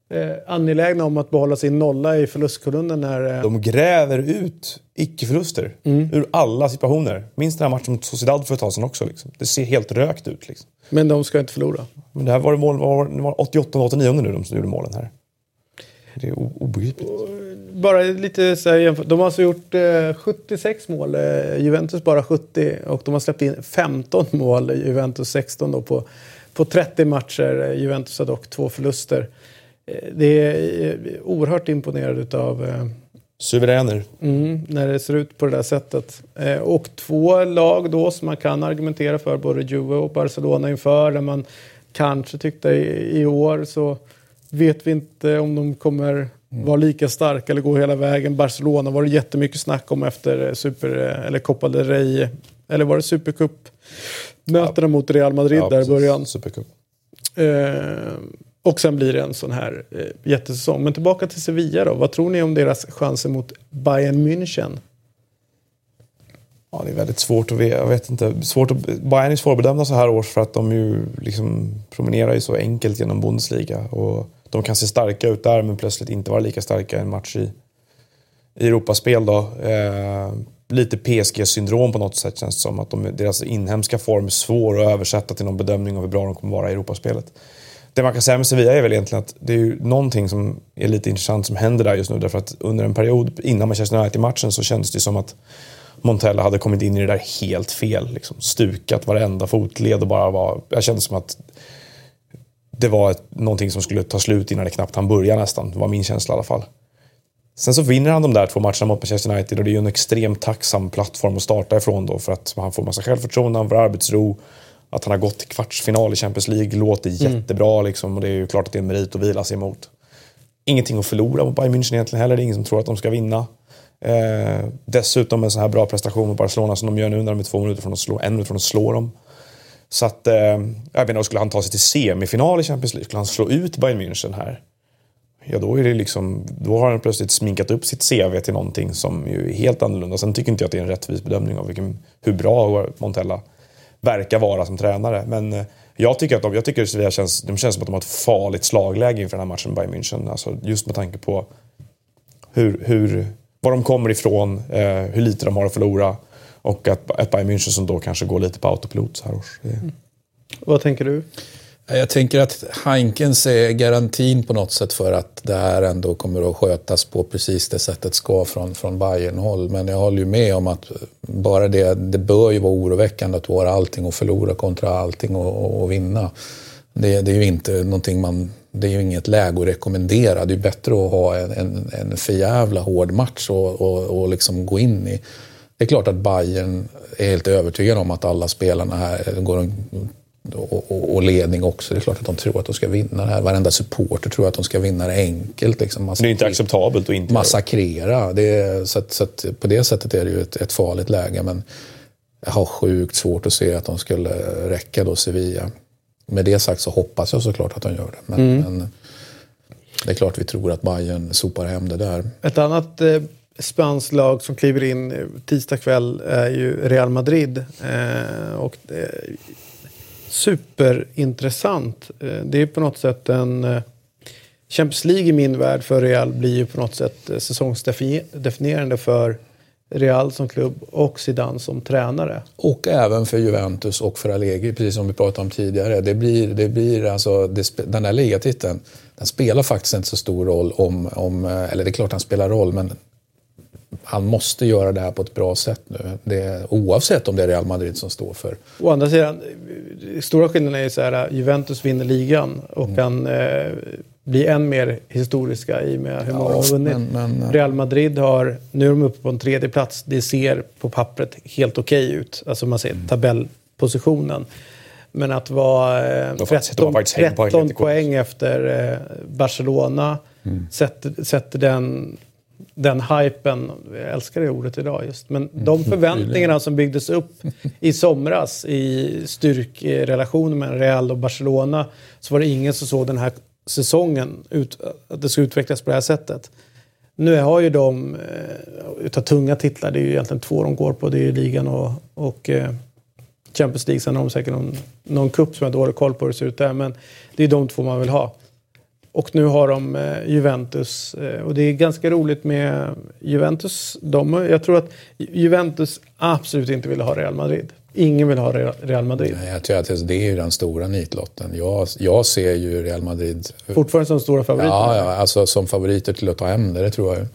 eh, angelägna om att behålla sin nolla i förlustkolumnen när... Eh, De gräver ut icke-förluster ur alla situationer. Minns den här matchen mot Sociedad för ett tag sedan också. Liksom. Det ser helt rökt ut. Liksom. men de ska inte förlora. Men det här var, mål, var, var 88 och 89 nu de som gjorde målen här. Det är obegripligt. Bara lite så här. De har alltså gjort eh, 76 mål, eh, Juventus bara 70 och de har släppt in 15 mål, Juventus 16 då på, på 30 matcher. Juventus har dock två förluster. Det är oerhört imponerad av Suveräner. Mm, när det ser ut på det där sättet. Eh, och två lag då som man kan argumentera för, både Juve och Barcelona inför, där man kanske tyckte i, i år så vet vi inte om de kommer mm. vara lika starka eller gå hela vägen. Barcelona var det jättemycket snack om efter super, eller Copa del Rey, eller var det Supercup? Mötena ja. mot Real Madrid ja, där i början. Supercup. Eh, och sen blir det en sån här eh, jättesäsong. Men tillbaka till Sevilla då. Vad tror ni om deras chanser mot Bayern München? Ja, det är väldigt svårt att veta. Jag vet inte. Svårt att, Bayern är svårbedömda så här års för att de ju liksom promenerar ju så enkelt genom Bundesliga. Och de kan se starka ut där men plötsligt inte vara lika starka i en match i, i Europaspel. Då. Eh, lite PSG-syndrom på något sätt känns det som. Att de, deras inhemska form är svår att översätta till någon bedömning av hur bra de kommer vara i Europaspelet det man kan säga med Sevilla är väl egentligen att det är ju någonting som är lite intressant som händer där just nu. Därför att under en period innan Manchester United-matchen så kändes det som att Montella hade kommit in i det där helt fel. Liksom, stukat varenda fotled och bara var... Jag kände som att det var ett, någonting som skulle ta slut innan det knappt han börja nästan. Det var min känsla i alla fall. Sen så vinner han de där två matcherna mot Manchester United och det är ju en extremt tacksam plattform att starta ifrån då för att han får massa självförtroende, han får arbetsro att han har gått till kvartsfinal i Champions League låter mm. jättebra liksom, och det är ju klart att det är en merit att vila sig emot. Ingenting att förlora mot Bayern München egentligen heller. Det är ingen som tror att de ska vinna. Eh, dessutom en så här bra prestation mot Barcelona som de gör nu när de är två minuter från att slå, en minut från att slå dem. Så att, eh, jag vet inte, skulle han ta sig till semifinal i Champions League, skulle han slå ut Bayern München här? Ja, då, är det liksom, då har han plötsligt sminkat upp sitt CV till någonting som ju är helt annorlunda. Sen tycker inte jag att det är en rättvis bedömning av vilken, hur bra Montella verkar vara som tränare. Men eh, jag tycker att de, jag tycker Sevilla känns, de känns som att de har ett farligt slagläge inför den här matchen med Bayern München. Alltså just med tanke på hur, hur, var de kommer ifrån, eh, hur lite de har att förlora och att ett Bayern München som då kanske går lite på autopilot så här års. Mm. Vad tänker du? Jag tänker att Heinkens är garantin på något sätt för att det här ändå kommer att skötas på precis det sättet ska från, från Bayern-håll. Men jag håller ju med om att bara det, det bör ju vara oroväckande att vara allting och förlora kontra allting och, och, och vinna. Det, det, är ju inte någonting man, det är ju inget läge att rekommendera. Det är bättre att ha en, en, en förjävla hård match och, och, och liksom gå in i. Det är klart att Bayern är helt övertygad om att alla spelarna här går och, och, och, ledning också. Det är klart att de tror att de ska vinna det här. Varenda supporter tror att de ska vinna det enkelt. Liksom. det är inte acceptabelt att inte Massakrera. Det är, så, att, så att på det sättet är det ju ett, ett, farligt läge. Men jag har sjukt svårt att se att de skulle räcka då Sevilla. Med det sagt så hoppas jag såklart att de gör det. Men, mm. men det är klart vi tror att Bayern sopar hem det där. Ett annat eh, spanskt lag som kliver in eh, tisdag kväll eh, är ju Real Madrid. Eh, och det, superintressant. Eh, det är på något sätt en... Champions League i min värld för Real blir ju på något sätt säsongsdefinierande för Real som klubb och Zidane som tränare. Och även för Juventus och för Allegri, precis som vi pratade om tidigare. Det blir, det blir alltså, det, den där ligatiteln, den spelar faktiskt inte så stor roll om, om, eller det är klart den spelar roll, men han måste göra det här på ett bra sätt nu. Det, oavsett om det är Real Madrid som står för. Å andra sidan, stora skillnaden är ju så här, Juventus vinner ligan och mm. kan eh, bli än mer historiska i och med hur många ja, har vunnit. Men, men, Real Madrid har, nu är de uppe på en tredje plats. Det ser på pappret helt okej okay ut. Alltså man ser mm. tabellpositionen. Men att vara eh, 13, 13 poäng efter eh, Barcelona mm. sätter, sätter den den hypen, jag älskar det ordet idag just, men mm. de förväntningarna som byggdes upp i somras i styrkrelationen mellan Real och Barcelona så var det ingen som såg den här säsongen, ut, att det skulle utvecklas på det här sättet. Nu har ju de, eh, utav tunga titlar, det är ju egentligen två de går på, det är ju ligan och, och eh, Champions League. Sen har de säkert någon, någon cup som jag har dålig koll på hur det ser ut där, men det är de två man vill ha. Och nu har de eh, Juventus. Eh, och det är ganska roligt med Juventus. De, jag tror att Juventus absolut inte vill ha Real Madrid. Ingen vill ha Real Madrid. Nej, jag tror att det är ju den stora nitlotten. Jag, jag ser ju Real Madrid... Fortfarande som stora favoriter? Ja, ja, alltså som favoriter till att ta hem det, det tror jag.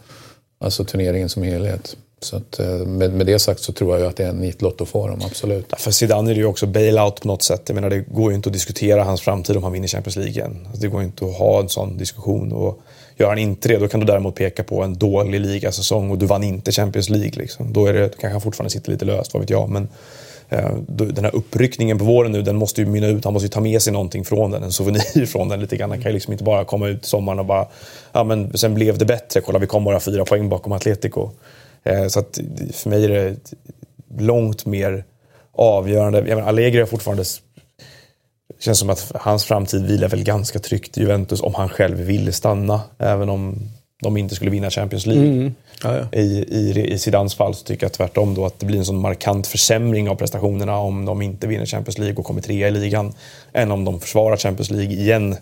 Alltså turneringen som helhet. Så att, eh, med, med det sagt så tror jag ju att det är en nitlott att få dem, absolut. För Zidane är det ju också bailout på något sätt. Jag menar, det går ju inte att diskutera hans framtid om han vinner Champions League igen. Alltså, det går inte att ha en sån diskussion. Och gör han inte det, då kan du däremot peka på en dålig ligasäsong och du vann inte Champions League. Liksom. Då är det, kanske han fortfarande sitter lite löst, vad vet jag. Men eh, den här uppryckningen på våren nu, den måste ju mynna ut. Han måste ju ta med sig någonting från den, en souvenir från den lite grann. Han kan ju liksom inte bara komma ut sommaren och bara, ja men sen blev det bättre. Kolla, vi kom bara fyra poäng bakom Atletico. Eh, så att för mig är det långt mer avgörande. Jag menar, Allegri har fortfarande... Det känns som att hans framtid vilar väl ganska tryggt i Juventus om han själv vill stanna. Även om de inte skulle vinna Champions League. Mm. Ja, ja. I, i, I Zidans fall så tycker jag tvärtom då att det blir en sån markant försämring av prestationerna om de inte vinner Champions League och kommer trea i ligan. Än om de försvarar Champions League igen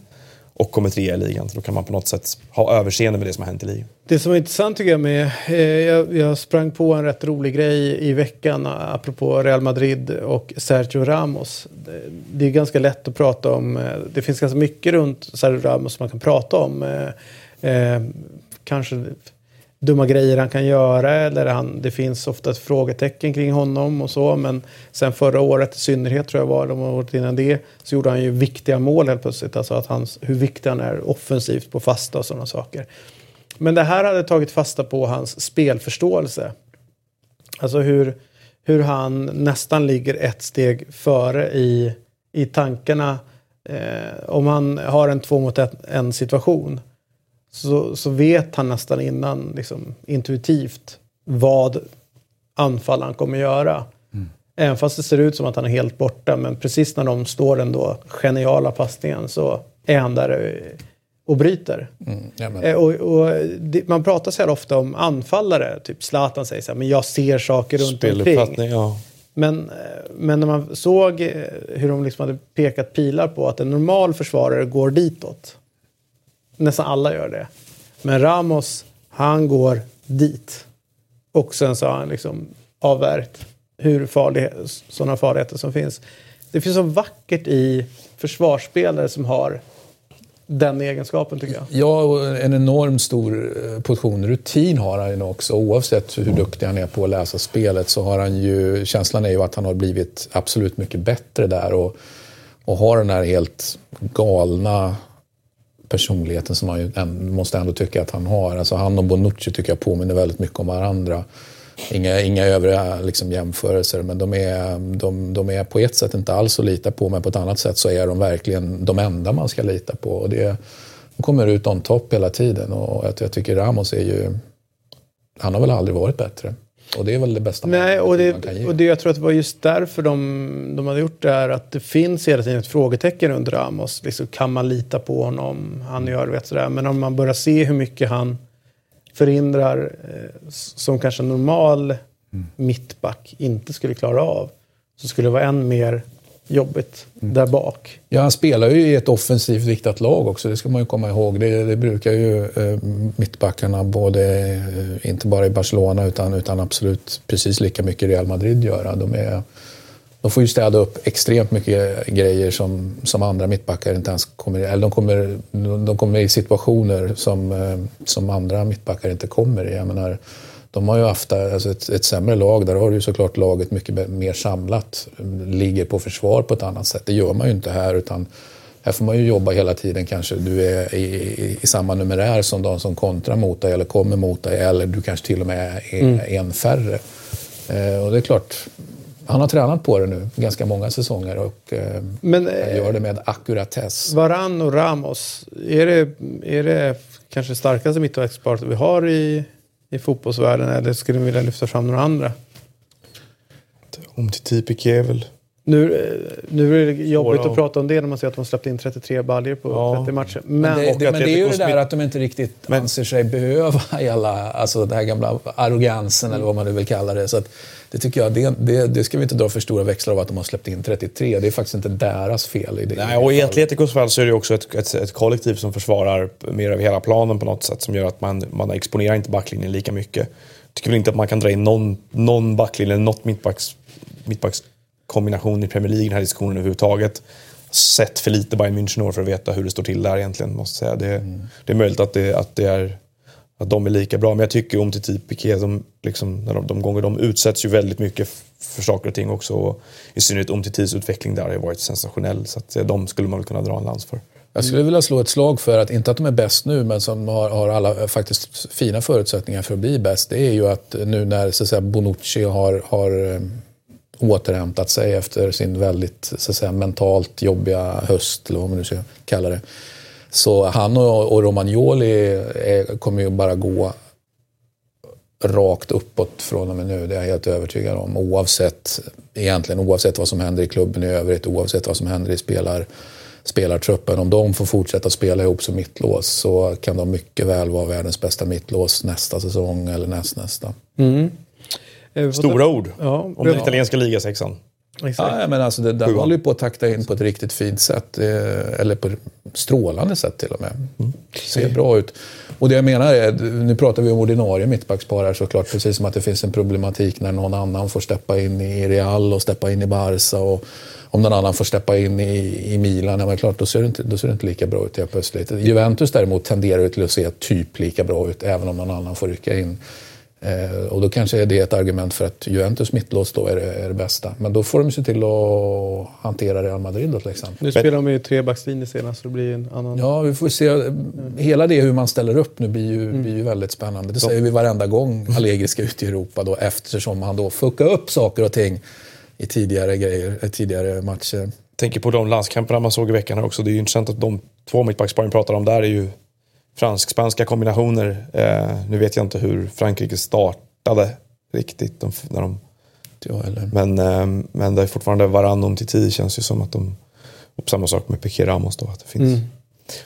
och kommer trea i ligan. Så då kan man på något sätt ha överseende med det som har hänt i ligan. Det som var intressant tycker jag med, eh, jag, jag, sprang på en rätt rolig grej i veckan apropå Real Madrid och Sergio Ramos. Det, det är ganska lätt att prata om, eh, det finns ganska mycket runt Sergio Ramos som man kan prata om. Eh, eh kanske dumma grejer han kan göra eller han, det finns ofta ett frågetecken kring honom och så. Men sen förra året i synnerhet tror jag var, de året innan det, så gjorde han ju viktiga mål helt plötsligt. Alltså att hans, hur viktig han är offensivt på fasta och sådana saker. Men det här hade tagit fasta på hans spelförståelse. Alltså hur, hur han nästan ligger ett steg före i, i tankarna. Eh, om han har en två mot en situation så, så vet han nästan innan liksom, intuitivt vad anfallaren kommer göra. Mm. Även fast det ser ut som att han är helt borta. Men precis när de står den då geniala passningen så är han där och bryter. Mm, eh, och, och det, man pratar så här ofta om anfallare. Typ Zlatan säger så här, men jag ser saker runt omkring. Ja. Men, eh, men när man såg eh, hur de liksom hade pekat pilar på att en normal försvarare går ditåt. Nästan alla gör det. Men Ramos, han går dit. Och sen så har han liksom avvärjt hur farlig, sådana farligheter som finns. Det finns så vackert i försvarsspelare som har den egenskapen tycker jag. Ja, och en enorm stor eh, portion rutin har han ju också. Oavsett hur duktig han är på att läsa spelet så har han ju, känslan är ju att han har blivit absolut mycket bättre där och, och har den här helt galna personligheten som man ju måste ändå tycka att han har. Alltså han och Bonucci tycker jag påminner väldigt mycket om varandra. Inga, inga övriga liksom jämförelser, men de är, de, de är på ett sätt inte alls att lita på, men på ett annat sätt så är de verkligen de enda man ska lita på. Och det, de kommer ut on top hela tiden och jag, jag tycker Ramos är ju... Han har väl aldrig varit bättre. Och det är väl det bästa Nej, och det, man kan ge. Och det, jag tror att det var just därför de, de hade gjort det här. Att det finns hela tiden ett frågetecken runt Ramos. Liksom, kan man lita på honom? Han gör vet sådär. Men om man börjar se hur mycket han förhindrar eh, som kanske normal mm. mittback inte skulle klara av. Så skulle det vara än mer jobbigt mm. där bak. Ja, han spelar ju i ett offensivt viktat lag också, det ska man ju komma ihåg. Det, det brukar ju eh, mittbackarna, både, eh, inte bara i Barcelona utan, utan absolut precis lika mycket i Real Madrid göra. De, är, de får ju städa upp extremt mycket grejer som, som andra mittbackar inte ens kommer Eller de kommer, de kommer i situationer som, eh, som andra mittbackar inte kommer i. Jag menar, de har ju haft alltså ett, ett sämre lag. Där har du ju såklart laget mycket mer samlat. Ligger på försvar på ett annat sätt. Det gör man ju inte här. utan här får man ju jobba hela tiden kanske. Du är i, i, i samma numerär som de som kontrar mot dig eller kommer mot dig. Eller du kanske till och med är mm. en färre. Eh, och det är klart, han har tränat på det nu ganska många säsonger och eh, Men, eh, gör det med ackuratess. Varann och Ramos, är det, är det kanske starkaste mittbacksparet vi har i i fotbollsvärlden eller skulle ni vilja lyfta fram några andra? Om till Tipic är väl... Nu, nu är det jobbigt att prata om det när man ser att de släppte in 33 baljor på ja. 30 matcher. Men, men, det, det, men det, är ju det där att de inte riktigt men, anser sig behöva hela, alltså den här gamla arrogansen eller vad man nu vill kalla det. Så att, det tycker jag, det, det, det, ska vi inte dra för stora växlar av att de har släppt in 33. Det är faktiskt inte deras fel. I det Nej, och i Atleticos fall så är det också ett, ett, ett, kollektiv som försvarar mer över hela planen på något sätt. Som gör att man, man exponerar inte backlinjen lika mycket. Jag tycker väl inte att man kan dra in någon, någon backlinje eller något mittbacks, mittbackskombination i Premier League i den här diskussionen överhuvudtaget. Sett för lite Bayern München år för att veta hur det står till där egentligen. Måste säga. Det, mm. det är möjligt att det, att det är att de är lika bra. Men jag tycker om till Piqué, de, liksom, när de, de gånger de utsätts ju väldigt mycket för saker och ting också. Och I synnerhet om till utveckling där har ju varit sensationell. Så att, eh, de skulle man väl kunna dra en lans för. Jag skulle vilja slå ett slag för att, inte att de är bäst nu, men som har, har alla eh, faktiskt fina förutsättningar för att bli bäst. Det är ju att eh, nu när så att säga, Bonucci har, har återhämtat sig efter sin väldigt så att säga, mentalt jobbiga höst, eller vad man nu ska kalla det. Så han och, och Romagnoli är, kommer ju bara gå rakt uppåt från och med nu. Det är jag helt övertygad om. Oavsett, egentligen oavsett vad som händer i klubben i övrigt, oavsett vad som händer i spelar, spelartruppen. Om de får fortsätta spela ihop som mittlås så kan de mycket väl vara världens bästa mittlås nästa säsong eller nästnästa. Mm. Stora ord ja, om den italienska ligasexan. Ja, men alltså det, den håller ju på att takta in på ett riktigt fint sätt. Eh, eller på ett strålande sätt till och med. Mm. Ser bra ut. Och det jag menar är, nu pratar vi om ordinarie mittbackspar här såklart. Precis som att det finns en problematik när någon annan får steppa in i Real och steppa in i Barca. Och om någon annan får steppa in i, i Milan, ja, men klart, då ser, det inte, då ser det inte lika bra ut helt plötsligt. Juventus däremot tenderar till att se typ lika bra ut även om någon annan får rycka in. Eh, och då kanske är det ett argument för att Juventus mittlås då är det, är det bästa. Men då får de se till att hantera Real Madrid då till exempel. Nu spelar de ju trebackslinje senast så det blir en annan... Ja, vi får se. Hela det hur man ställer upp nu blir ju, mm. blir ju väldigt spännande. Det säger vi varenda gång Allegri ska ut i Europa då eftersom han då fuckar upp saker och ting i tidigare, grejer, i tidigare matcher. Tänker på de landskamperna man såg i veckan här också. Det är ju intressant att de två mittbacksparen pratar om där är ju fransk-spanska kombinationer. Eh, nu vet jag inte hur Frankrike startade riktigt. De, när de, men, eh, men det är fortfarande varann om till tio känns ju som att de... Och samma sak med Piqué Ramos då. Att det finns mm.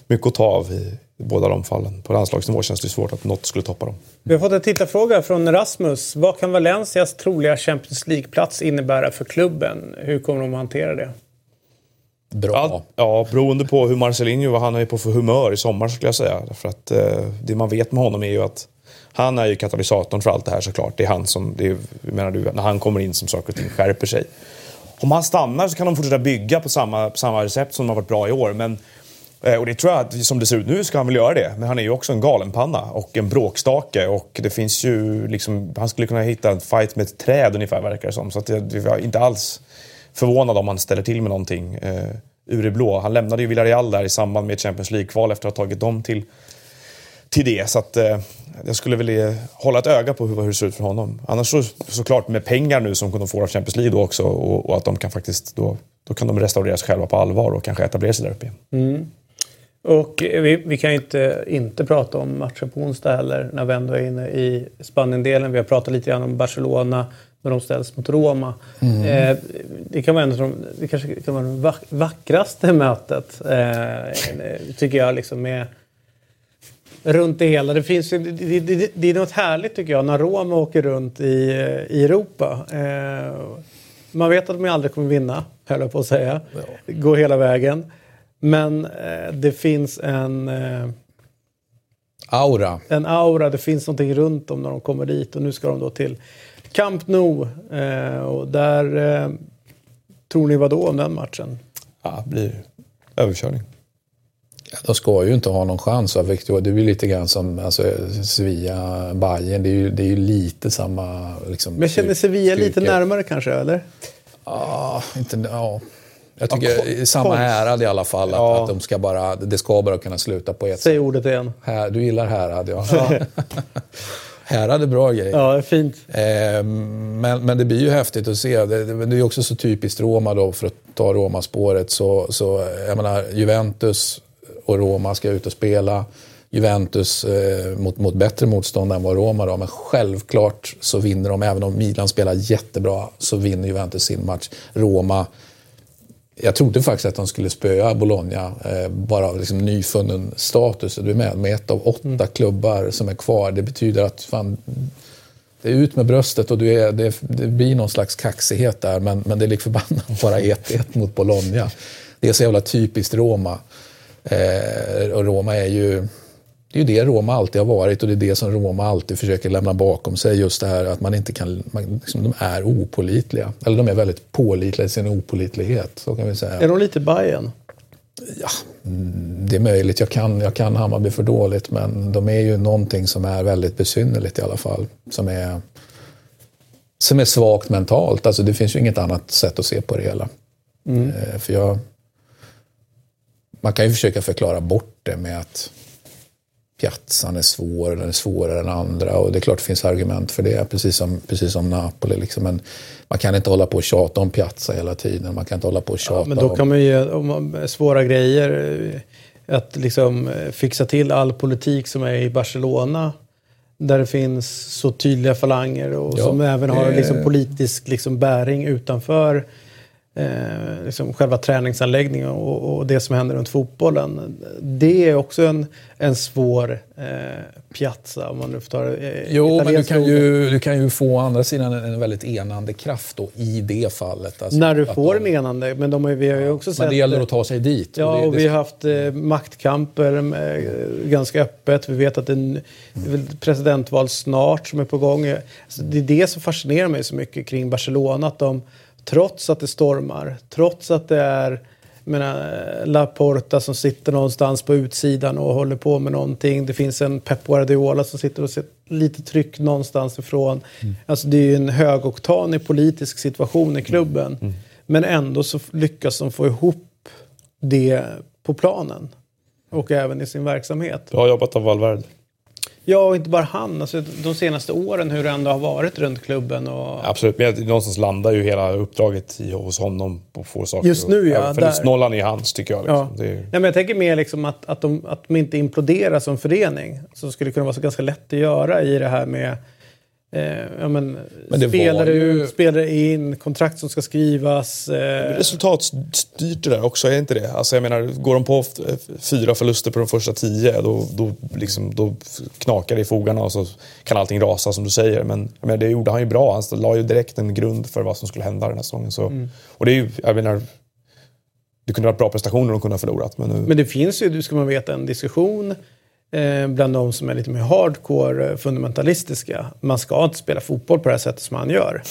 mycket att ta av i, i båda de fallen. På landslagsnivå känns det svårt att något skulle toppa dem. Vi har fått en tittarfråga från Rasmus. Vad kan Valencias troliga Champions League-plats innebära för klubben? Hur kommer de att hantera det? Bra. Ja, ja, beroende på hur Marcelinho, vad han är på för humör i sommar skulle jag säga. För att eh, det man vet med honom är ju att han är ju katalysatorn för allt det här såklart. Det är han som, det är, menar du, när han kommer in som saker och ting skärper sig. Om han stannar så kan de fortsätta bygga på samma, på samma recept som har varit bra i år. Men, eh, och det tror jag att som det ser ut nu ska han väl göra det. Men han är ju också en galenpanna och en bråkstake. Och det finns ju liksom, han skulle kunna hitta en fight med ett träd ungefär verkar det som. Så att det, det var inte alls förvånad om han ställer till med någonting eh, ur det blå. Han lämnade ju Villarreal där i samband med Champions League-kval efter att ha tagit dem till, till det. Så att, eh, jag skulle vilja hålla ett öga på hur, hur det ser ut för honom. Annars så, såklart med pengar nu som de får av Champions League då också och, och, att de kan faktiskt då, då kan de restaurera sig själva på allvar och kanske etablera sig där uppe igen. Mm. Och vi, vi, kan inte inte prata om matchen på onsdag heller när vi ändå är inne i Spanien-delen. Vi har pratat lite grann om Barcelona när de ställs mot Roma. Mm. Eh, det kan vara en av de, det kanske kan vara det vackraste mötet, eh, tycker jag. Liksom med, runt det hela. Det, finns, det, det, det, är något härligt tycker jag när Roma åker runt i, i Europa. Eh, man vet att de aldrig kommer vinna, höll jag på att säga. Ja. Gå hela vägen. Men eh, det finns en... Eh, aura. En aura. Det finns någonting runt dem när de kommer dit. Och nu ska de då till Camp Nou. Eh, och där eh, tror ni vad då om den matchen? Ja, det blir överkörning. Ja, de ska ju inte ha någon chans. Victor. Det blir lite grann som alltså, Sevilla, Bayern. Det är ju, det är ju lite samma... Liksom, Men känner Sevilla styrka. lite närmare kanske, eller? Ja, inte... Ja. Jag tycker ja, samma härad i alla fall. Ja. Att, att, de ska bara, det ska bara kunna sluta på ett Säg ordet igen. Här, du gillar härad, ja. ja. härad är bra grejer. Ja, fint. Eh, men, men det blir ju häftigt att se. Det, det är också så typiskt Roma då, för att ta Roma-spåret. Så, så, jag menar, Juventus och Roma ska ut och spela. Juventus eh, mot, mot bättre motstånd än vad Roma då. Men självklart så vinner de, även om Milan spelar jättebra, så vinner Juventus sin match. Roma jag trodde faktiskt att de skulle spöa Bologna, eh, bara liksom nyfunnen status. Du är med, med ett av åtta mm. klubbar som är kvar. Det betyder att fan, det är ut med bröstet och du är, det, det blir någon slags kaxighet där. Men, men det är lik förbannat bara 1-1 mot Bologna. Det är så jävla typiskt Roma. Eh, och Roma är ju det är ju det Roma alltid har varit och det är det som Roma alltid försöker lämna bakom sig. Just det här att man inte kan, man, liksom, de är opolitliga. Eller de är väldigt pålitliga i sin opolitlighet. Så kan vi säga. Är de lite Bajen? Ja, det är möjligt. Jag kan, jag kan Hammarby för dåligt men de är ju någonting som är väldigt besynnerligt i alla fall. Som är, som är svagt mentalt. Alltså, det finns ju inget annat sätt att se på det hela. Mm. För jag, man kan ju försöka förklara bort det med att Piazzan är svår, den är svårare än andra och det är klart det finns argument för det, precis som, precis som Napoli. Liksom. Men man kan inte hålla på och tjata om Piazza hela tiden. Man kan inte hålla på och tjata ja, Men då kan man ju, om man, svåra grejer, eh, att liksom eh, fixa till all politik som är i Barcelona där det finns så tydliga falanger och ja, som även har liksom politisk liksom bäring utanför eh, liksom själva träningsanläggningen och, och, det som händer runt fotbollen. Det är också en, en svår eh, piazza om man nu får ta eh, Jo, men du kan, ju, du kan ju få å andra sidan en, en väldigt enande kraft då, i det fallet. Alltså, När du får de, en enande, men de vi har ju också sett... Men det gäller att ta sig dit. Ja, och, det, och vi har haft eh, maktkamper eh, ganska öppet. Vi vet att det är presidentval snart som är på gång. Alltså, det är det som fascinerar mig så mycket kring Barcelona. Att de, Trots att det stormar, trots att det är menar, Laporta som sitter någonstans på utsidan och håller på med någonting. Det finns en Pep Guardiola som sitter och ser lite tryck någonstans ifrån. Mm. Alltså det är ju en högoktanig politisk situation i klubben. Mm. Men ändå så lyckas de få ihop det på planen. Och även i sin verksamhet. Bra jobbat av Valverde. Ja, och inte bara han. Alltså, de senaste åren hur det ändå har varit runt klubben. Och... Absolut, men någonstans landar ju hela uppdraget i, hos honom på få saker. Just nu ja. Förlustnollan är hans tycker jag. Liksom. Ja. Är... Nej, men jag tänker mer liksom att, att, de, att de inte imploderar som förening. Som skulle kunna vara så ganska lätt att göra i det här med Eh, ja, men, men spelare ju... ut, spelare in, kontrakt som ska skrivas. Eh... Resultatstyrt det där också, är inte det? Alltså, jag menar, går de på fyra förluster på de första tio då, då, liksom, då knakar det i fogarna och så kan allting rasa som du säger. Men menar, det gjorde han ju bra. Han la ju direkt en grund för vad som skulle hända den här säsongen. Så, mm. Och det är ju, jag menar, det kunde varit bra prestationer de kunde ha förlorat. Men, nu... men det finns ju, ska man veta, en diskussion Eh, bland de som är lite mer hardcore eh, fundamentalistiska. Man ska inte spela fotboll på det här sättet som han gör.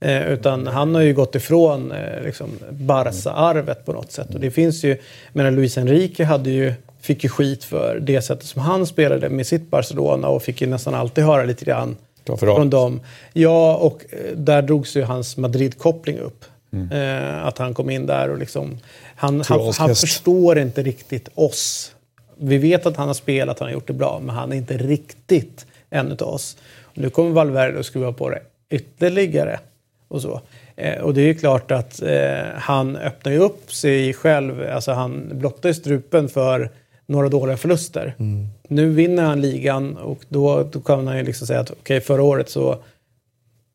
Eh, utan han har ju gått ifrån eh, liksom Barca-arvet på något sätt. Och det finns ju, menar Luis Enrique hade ju, fick ju skit för det sättet som han spelade med sitt Barcelona och fick ju nästan alltid höra lite grann från dem. Ja, och eh, där drogs ju hans Madrid-koppling upp. Mm. Eh, att han kom in där och liksom... Han, han, han förstår inte riktigt oss vi vet att han har spelat, han har gjort det bra, men han är inte riktigt en av oss. nu kommer Valverde att skruva på det ytterligare. Och, så. Eh, och det är ju klart att eh, han öppnar ju upp sig själv, alltså han blottar strupen för några dåliga förluster. Mm. Nu vinner han ligan och då, då kan han ju liksom säga att okej, okay, förra året så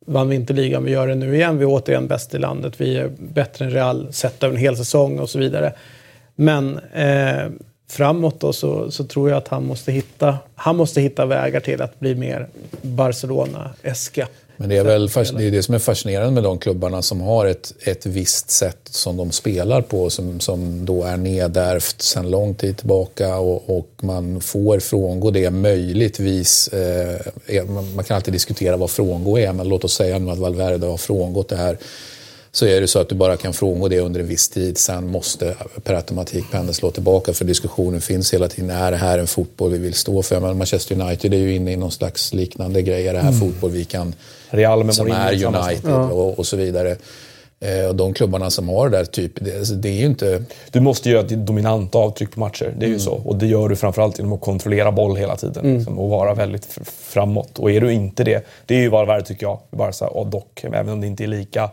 vann vi inte ligan, vi gör det nu igen. Vi är återigen bäst i landet, vi är bättre än Real sett över en hel säsong och så vidare. Men eh, framåt då, så, så tror jag att han måste, hitta, han måste hitta vägar till att bli mer Barcelona-eska. Men det är väl det, är det som är fascinerande med de klubbarna som har ett, ett visst sätt som de spelar på som, som då är nedärvt sedan lång tid tillbaka och, och man får frångå det möjligtvis. Eh, man, kan alltid diskutera vad frångå är men låt oss säga nu att Valverde har frångått det här så är det så att du bara kan frångå det under en viss tid. Sen måste per automatik pendeln slå tillbaka för diskussionen finns hela tiden. Är det här en fotboll vi vill stå för? Men Manchester United är ju inne i någon slags liknande grej. Är det här mm. fotboll vi kan... Real som är United och, och så vidare. Eh, och de klubbarna som har det där, typ, det, alltså, det, är ju inte... Du måste göra ett dominant avtryck på matcher. Det är mm. ju så. Och det gör du framförallt genom att kontrollera boll hela tiden. Mm. Liksom, och vara väldigt framåt. Och är du inte det, det är ju vad värde tycker jag, Barca och dock, även om det inte är lika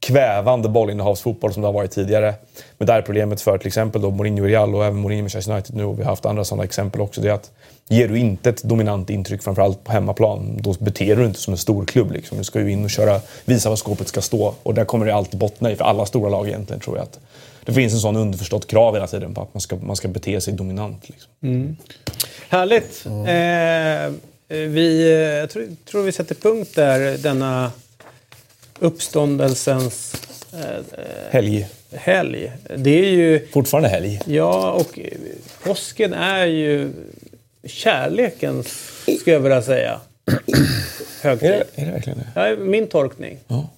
kvävande bollinnehavsfotboll som det har varit tidigare. Men där är problemet för till exempel då Mourinho i Real och även Mourinho i Manchester United nu och vi har haft andra sådana exempel också. Det är att ger du inte ett dominant intryck, framförallt på hemmaplan, då beter du inte som en stor klubb. Liksom. Du ska ju in och köra, visa var skåpet ska stå. Och där kommer det alltid bottna i, för alla stora lag egentligen, tror jag. Att det finns en sån underförstått krav hela tiden på att man ska, man ska bete sig dominant. Liksom. Mm. Härligt! Mm. Eh, vi, jag tror, tror vi sätter punkt där denna uppståndelsens eh, helg. helg. Det är ju... Fortfarande helg. Ja, och påsken är ju kärlekens, skulle jag vilja säga, högtid. Är det, är det verkligen det? Ja, min tolkning. Ja.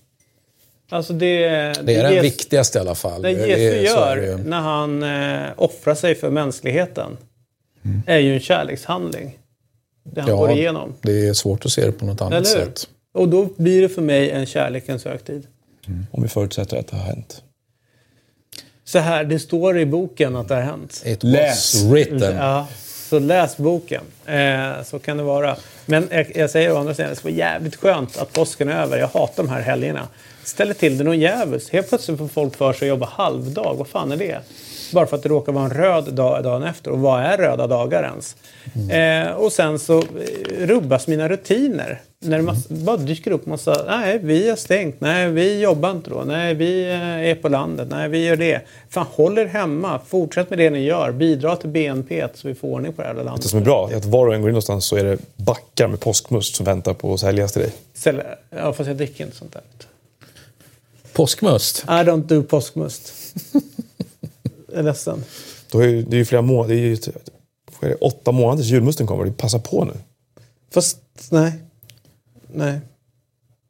Alltså det, Det är den viktigaste i alla fall. Det det gör ju. när han eh, offrar sig för mänskligheten är ju en kärlekshandling. Det han går igenom. det är svårt att se det på något annat sätt. Och då blir det för mig en kärlekens högtid. Om vi förutsätter att det har hänt. Så här, det står i boken att det har hänt. It Läs. was written. Ja, så läs boken. Eh, så kan det vara. Men jag, jag säger å andra sidan, det vara jävligt skönt att påsken är över. Jag hatar de här helgerna. Ställer till det någon djävulskt. Helt plötsligt får folk för sig att jobba halvdag. Vad fan är det? Bara för att det råkar vara en röd dag dagen efter. Och vad är röda dagar ens? Eh, och sen så eh, rubbas mina rutiner. När det mass- bara dyker upp massa, nej vi har stängt, nej vi jobbar inte då, nej vi eh, är på landet, nej vi gör det. Fan håll er hemma, fortsätt med det ni gör, bidra till BNP så vi får ordning på det här landet. Det som är bra är att var och en går in någonstans så är det backar med påskmust som väntar på att säljas till dig. Ställ, ja fast jag dricker inte sånt där. Påskmust. I don't do påskmust. är ledsen. Då är det är ju flera månader, det är ju vad är det, åtta månader tills julmusten kommer. Det passa på nu. Fast nej. Nej.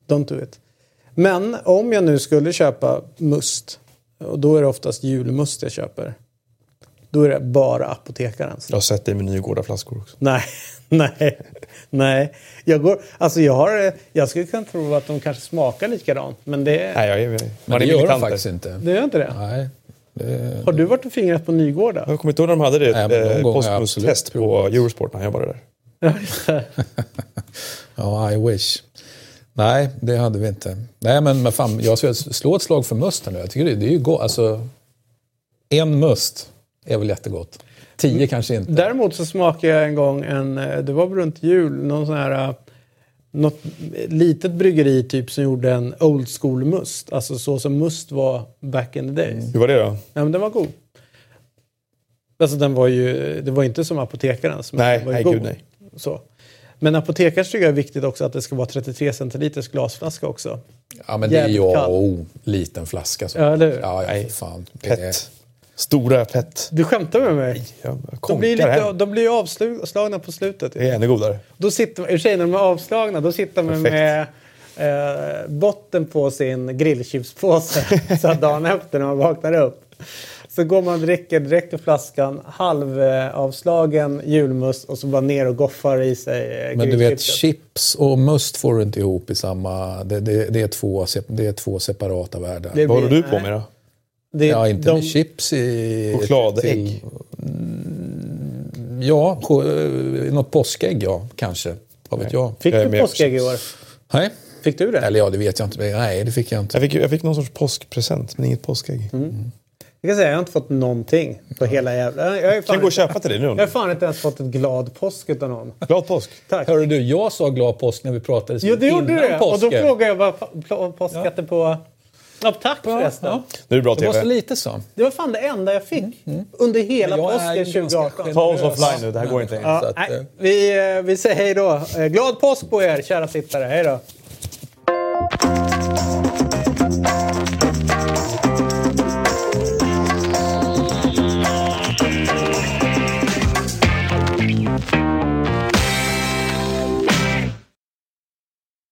Don't do it. Men om jag nu skulle köpa must. Och då är det oftast julmust jag köper. Då är det bara apotekarens. Jag har sett dig med Nygårda flaskor också. Nej, nej, nej. Jag, går, alltså jag, har, jag skulle kunna tro att de kanske smakar likadant. Men det, Nej, jag är, Men det är gör de faktiskt inte. det gör inte det. Nej. Det, Har du varit och fingrat på Nygårda? Jag kommer inte ihåg när de hade det Nej, eh, absolut på. Eurosport när jag jobbade där. ja, I wish. Nej, det hade vi inte. Nej, men, men fan, jag ska slå ett slag för musten nu. Jag tycker det, det är ju gott. Alltså, en must är väl jättegott. Tio kanske inte. Däremot så smakade jag en gång en, eh, det var runt jul, någon sån här eh, något litet bryggeri typ som gjorde en old school must. Alltså så som must var back in the days. Hur var det då? Ja, men den var god. Alltså den var ju, det var inte som apotekarens. Men Nej, den var ju nej, god. gud, nej. Så. Men apotekars tycker jag är viktigt också att det ska vara 33 centiliters glasflaska också. Ja, men det är ju Jävligt A och O. Liten flaska. Så. Ja, eller hur? Ja, ja, fan. Pet. Stora pet. Du skämtar med mig? Jag De blir, lite, hem. de blir ju avslagna på slutet. Det är ännu godare. Då sitter, i och sig när de är avslagna, då sitter man med eh, botten på sin grillchipspåse. så att dagen efter när man vaknar upp. Så går man och dricker direkt ur flaskan, halvavslagen julmust och så bara ner och goffar i sig eh, Men du vet, chips och must får du inte ihop i samma... Det, det, det, är, två, det är två separata världar. Det Vad håller blir- du på med då? Det, ja, inte de, med chips i... Chokladägg? till- Ja, ch- något påskägg ja, kanske. Vad vet jag. Fick Jag du påskägg i år? Nej, Fick du det? eller ja, det vet jag inte. Nej, det fick jag inte. Jag fick, jag fick någon sorts påskpresent, men inget påskägg. Jag kan säga jag har inte fått någonting på hela jävla... Jag Kan gå och köpa till dig nu. jag har fan inte ens fått ett glad påsk utav någon. Glad påsk! Tack. Hörru du, jag sa glad påsk när vi pratade Jo, det gjorde du det. Och då frågade jag vad påskskatten på... Ja, tack förresten. Ja, Nu är det bra det var så TV. lite så. Det var fan det enda jag fick under hela Men jag är påsken ju ganska 2018. Ta oss offline nu, det här går inte längre. Ja, att, nej, eh, vi, eh, vi säger hej då. Eh, Glad påsk på er, kära tittare. Hej då.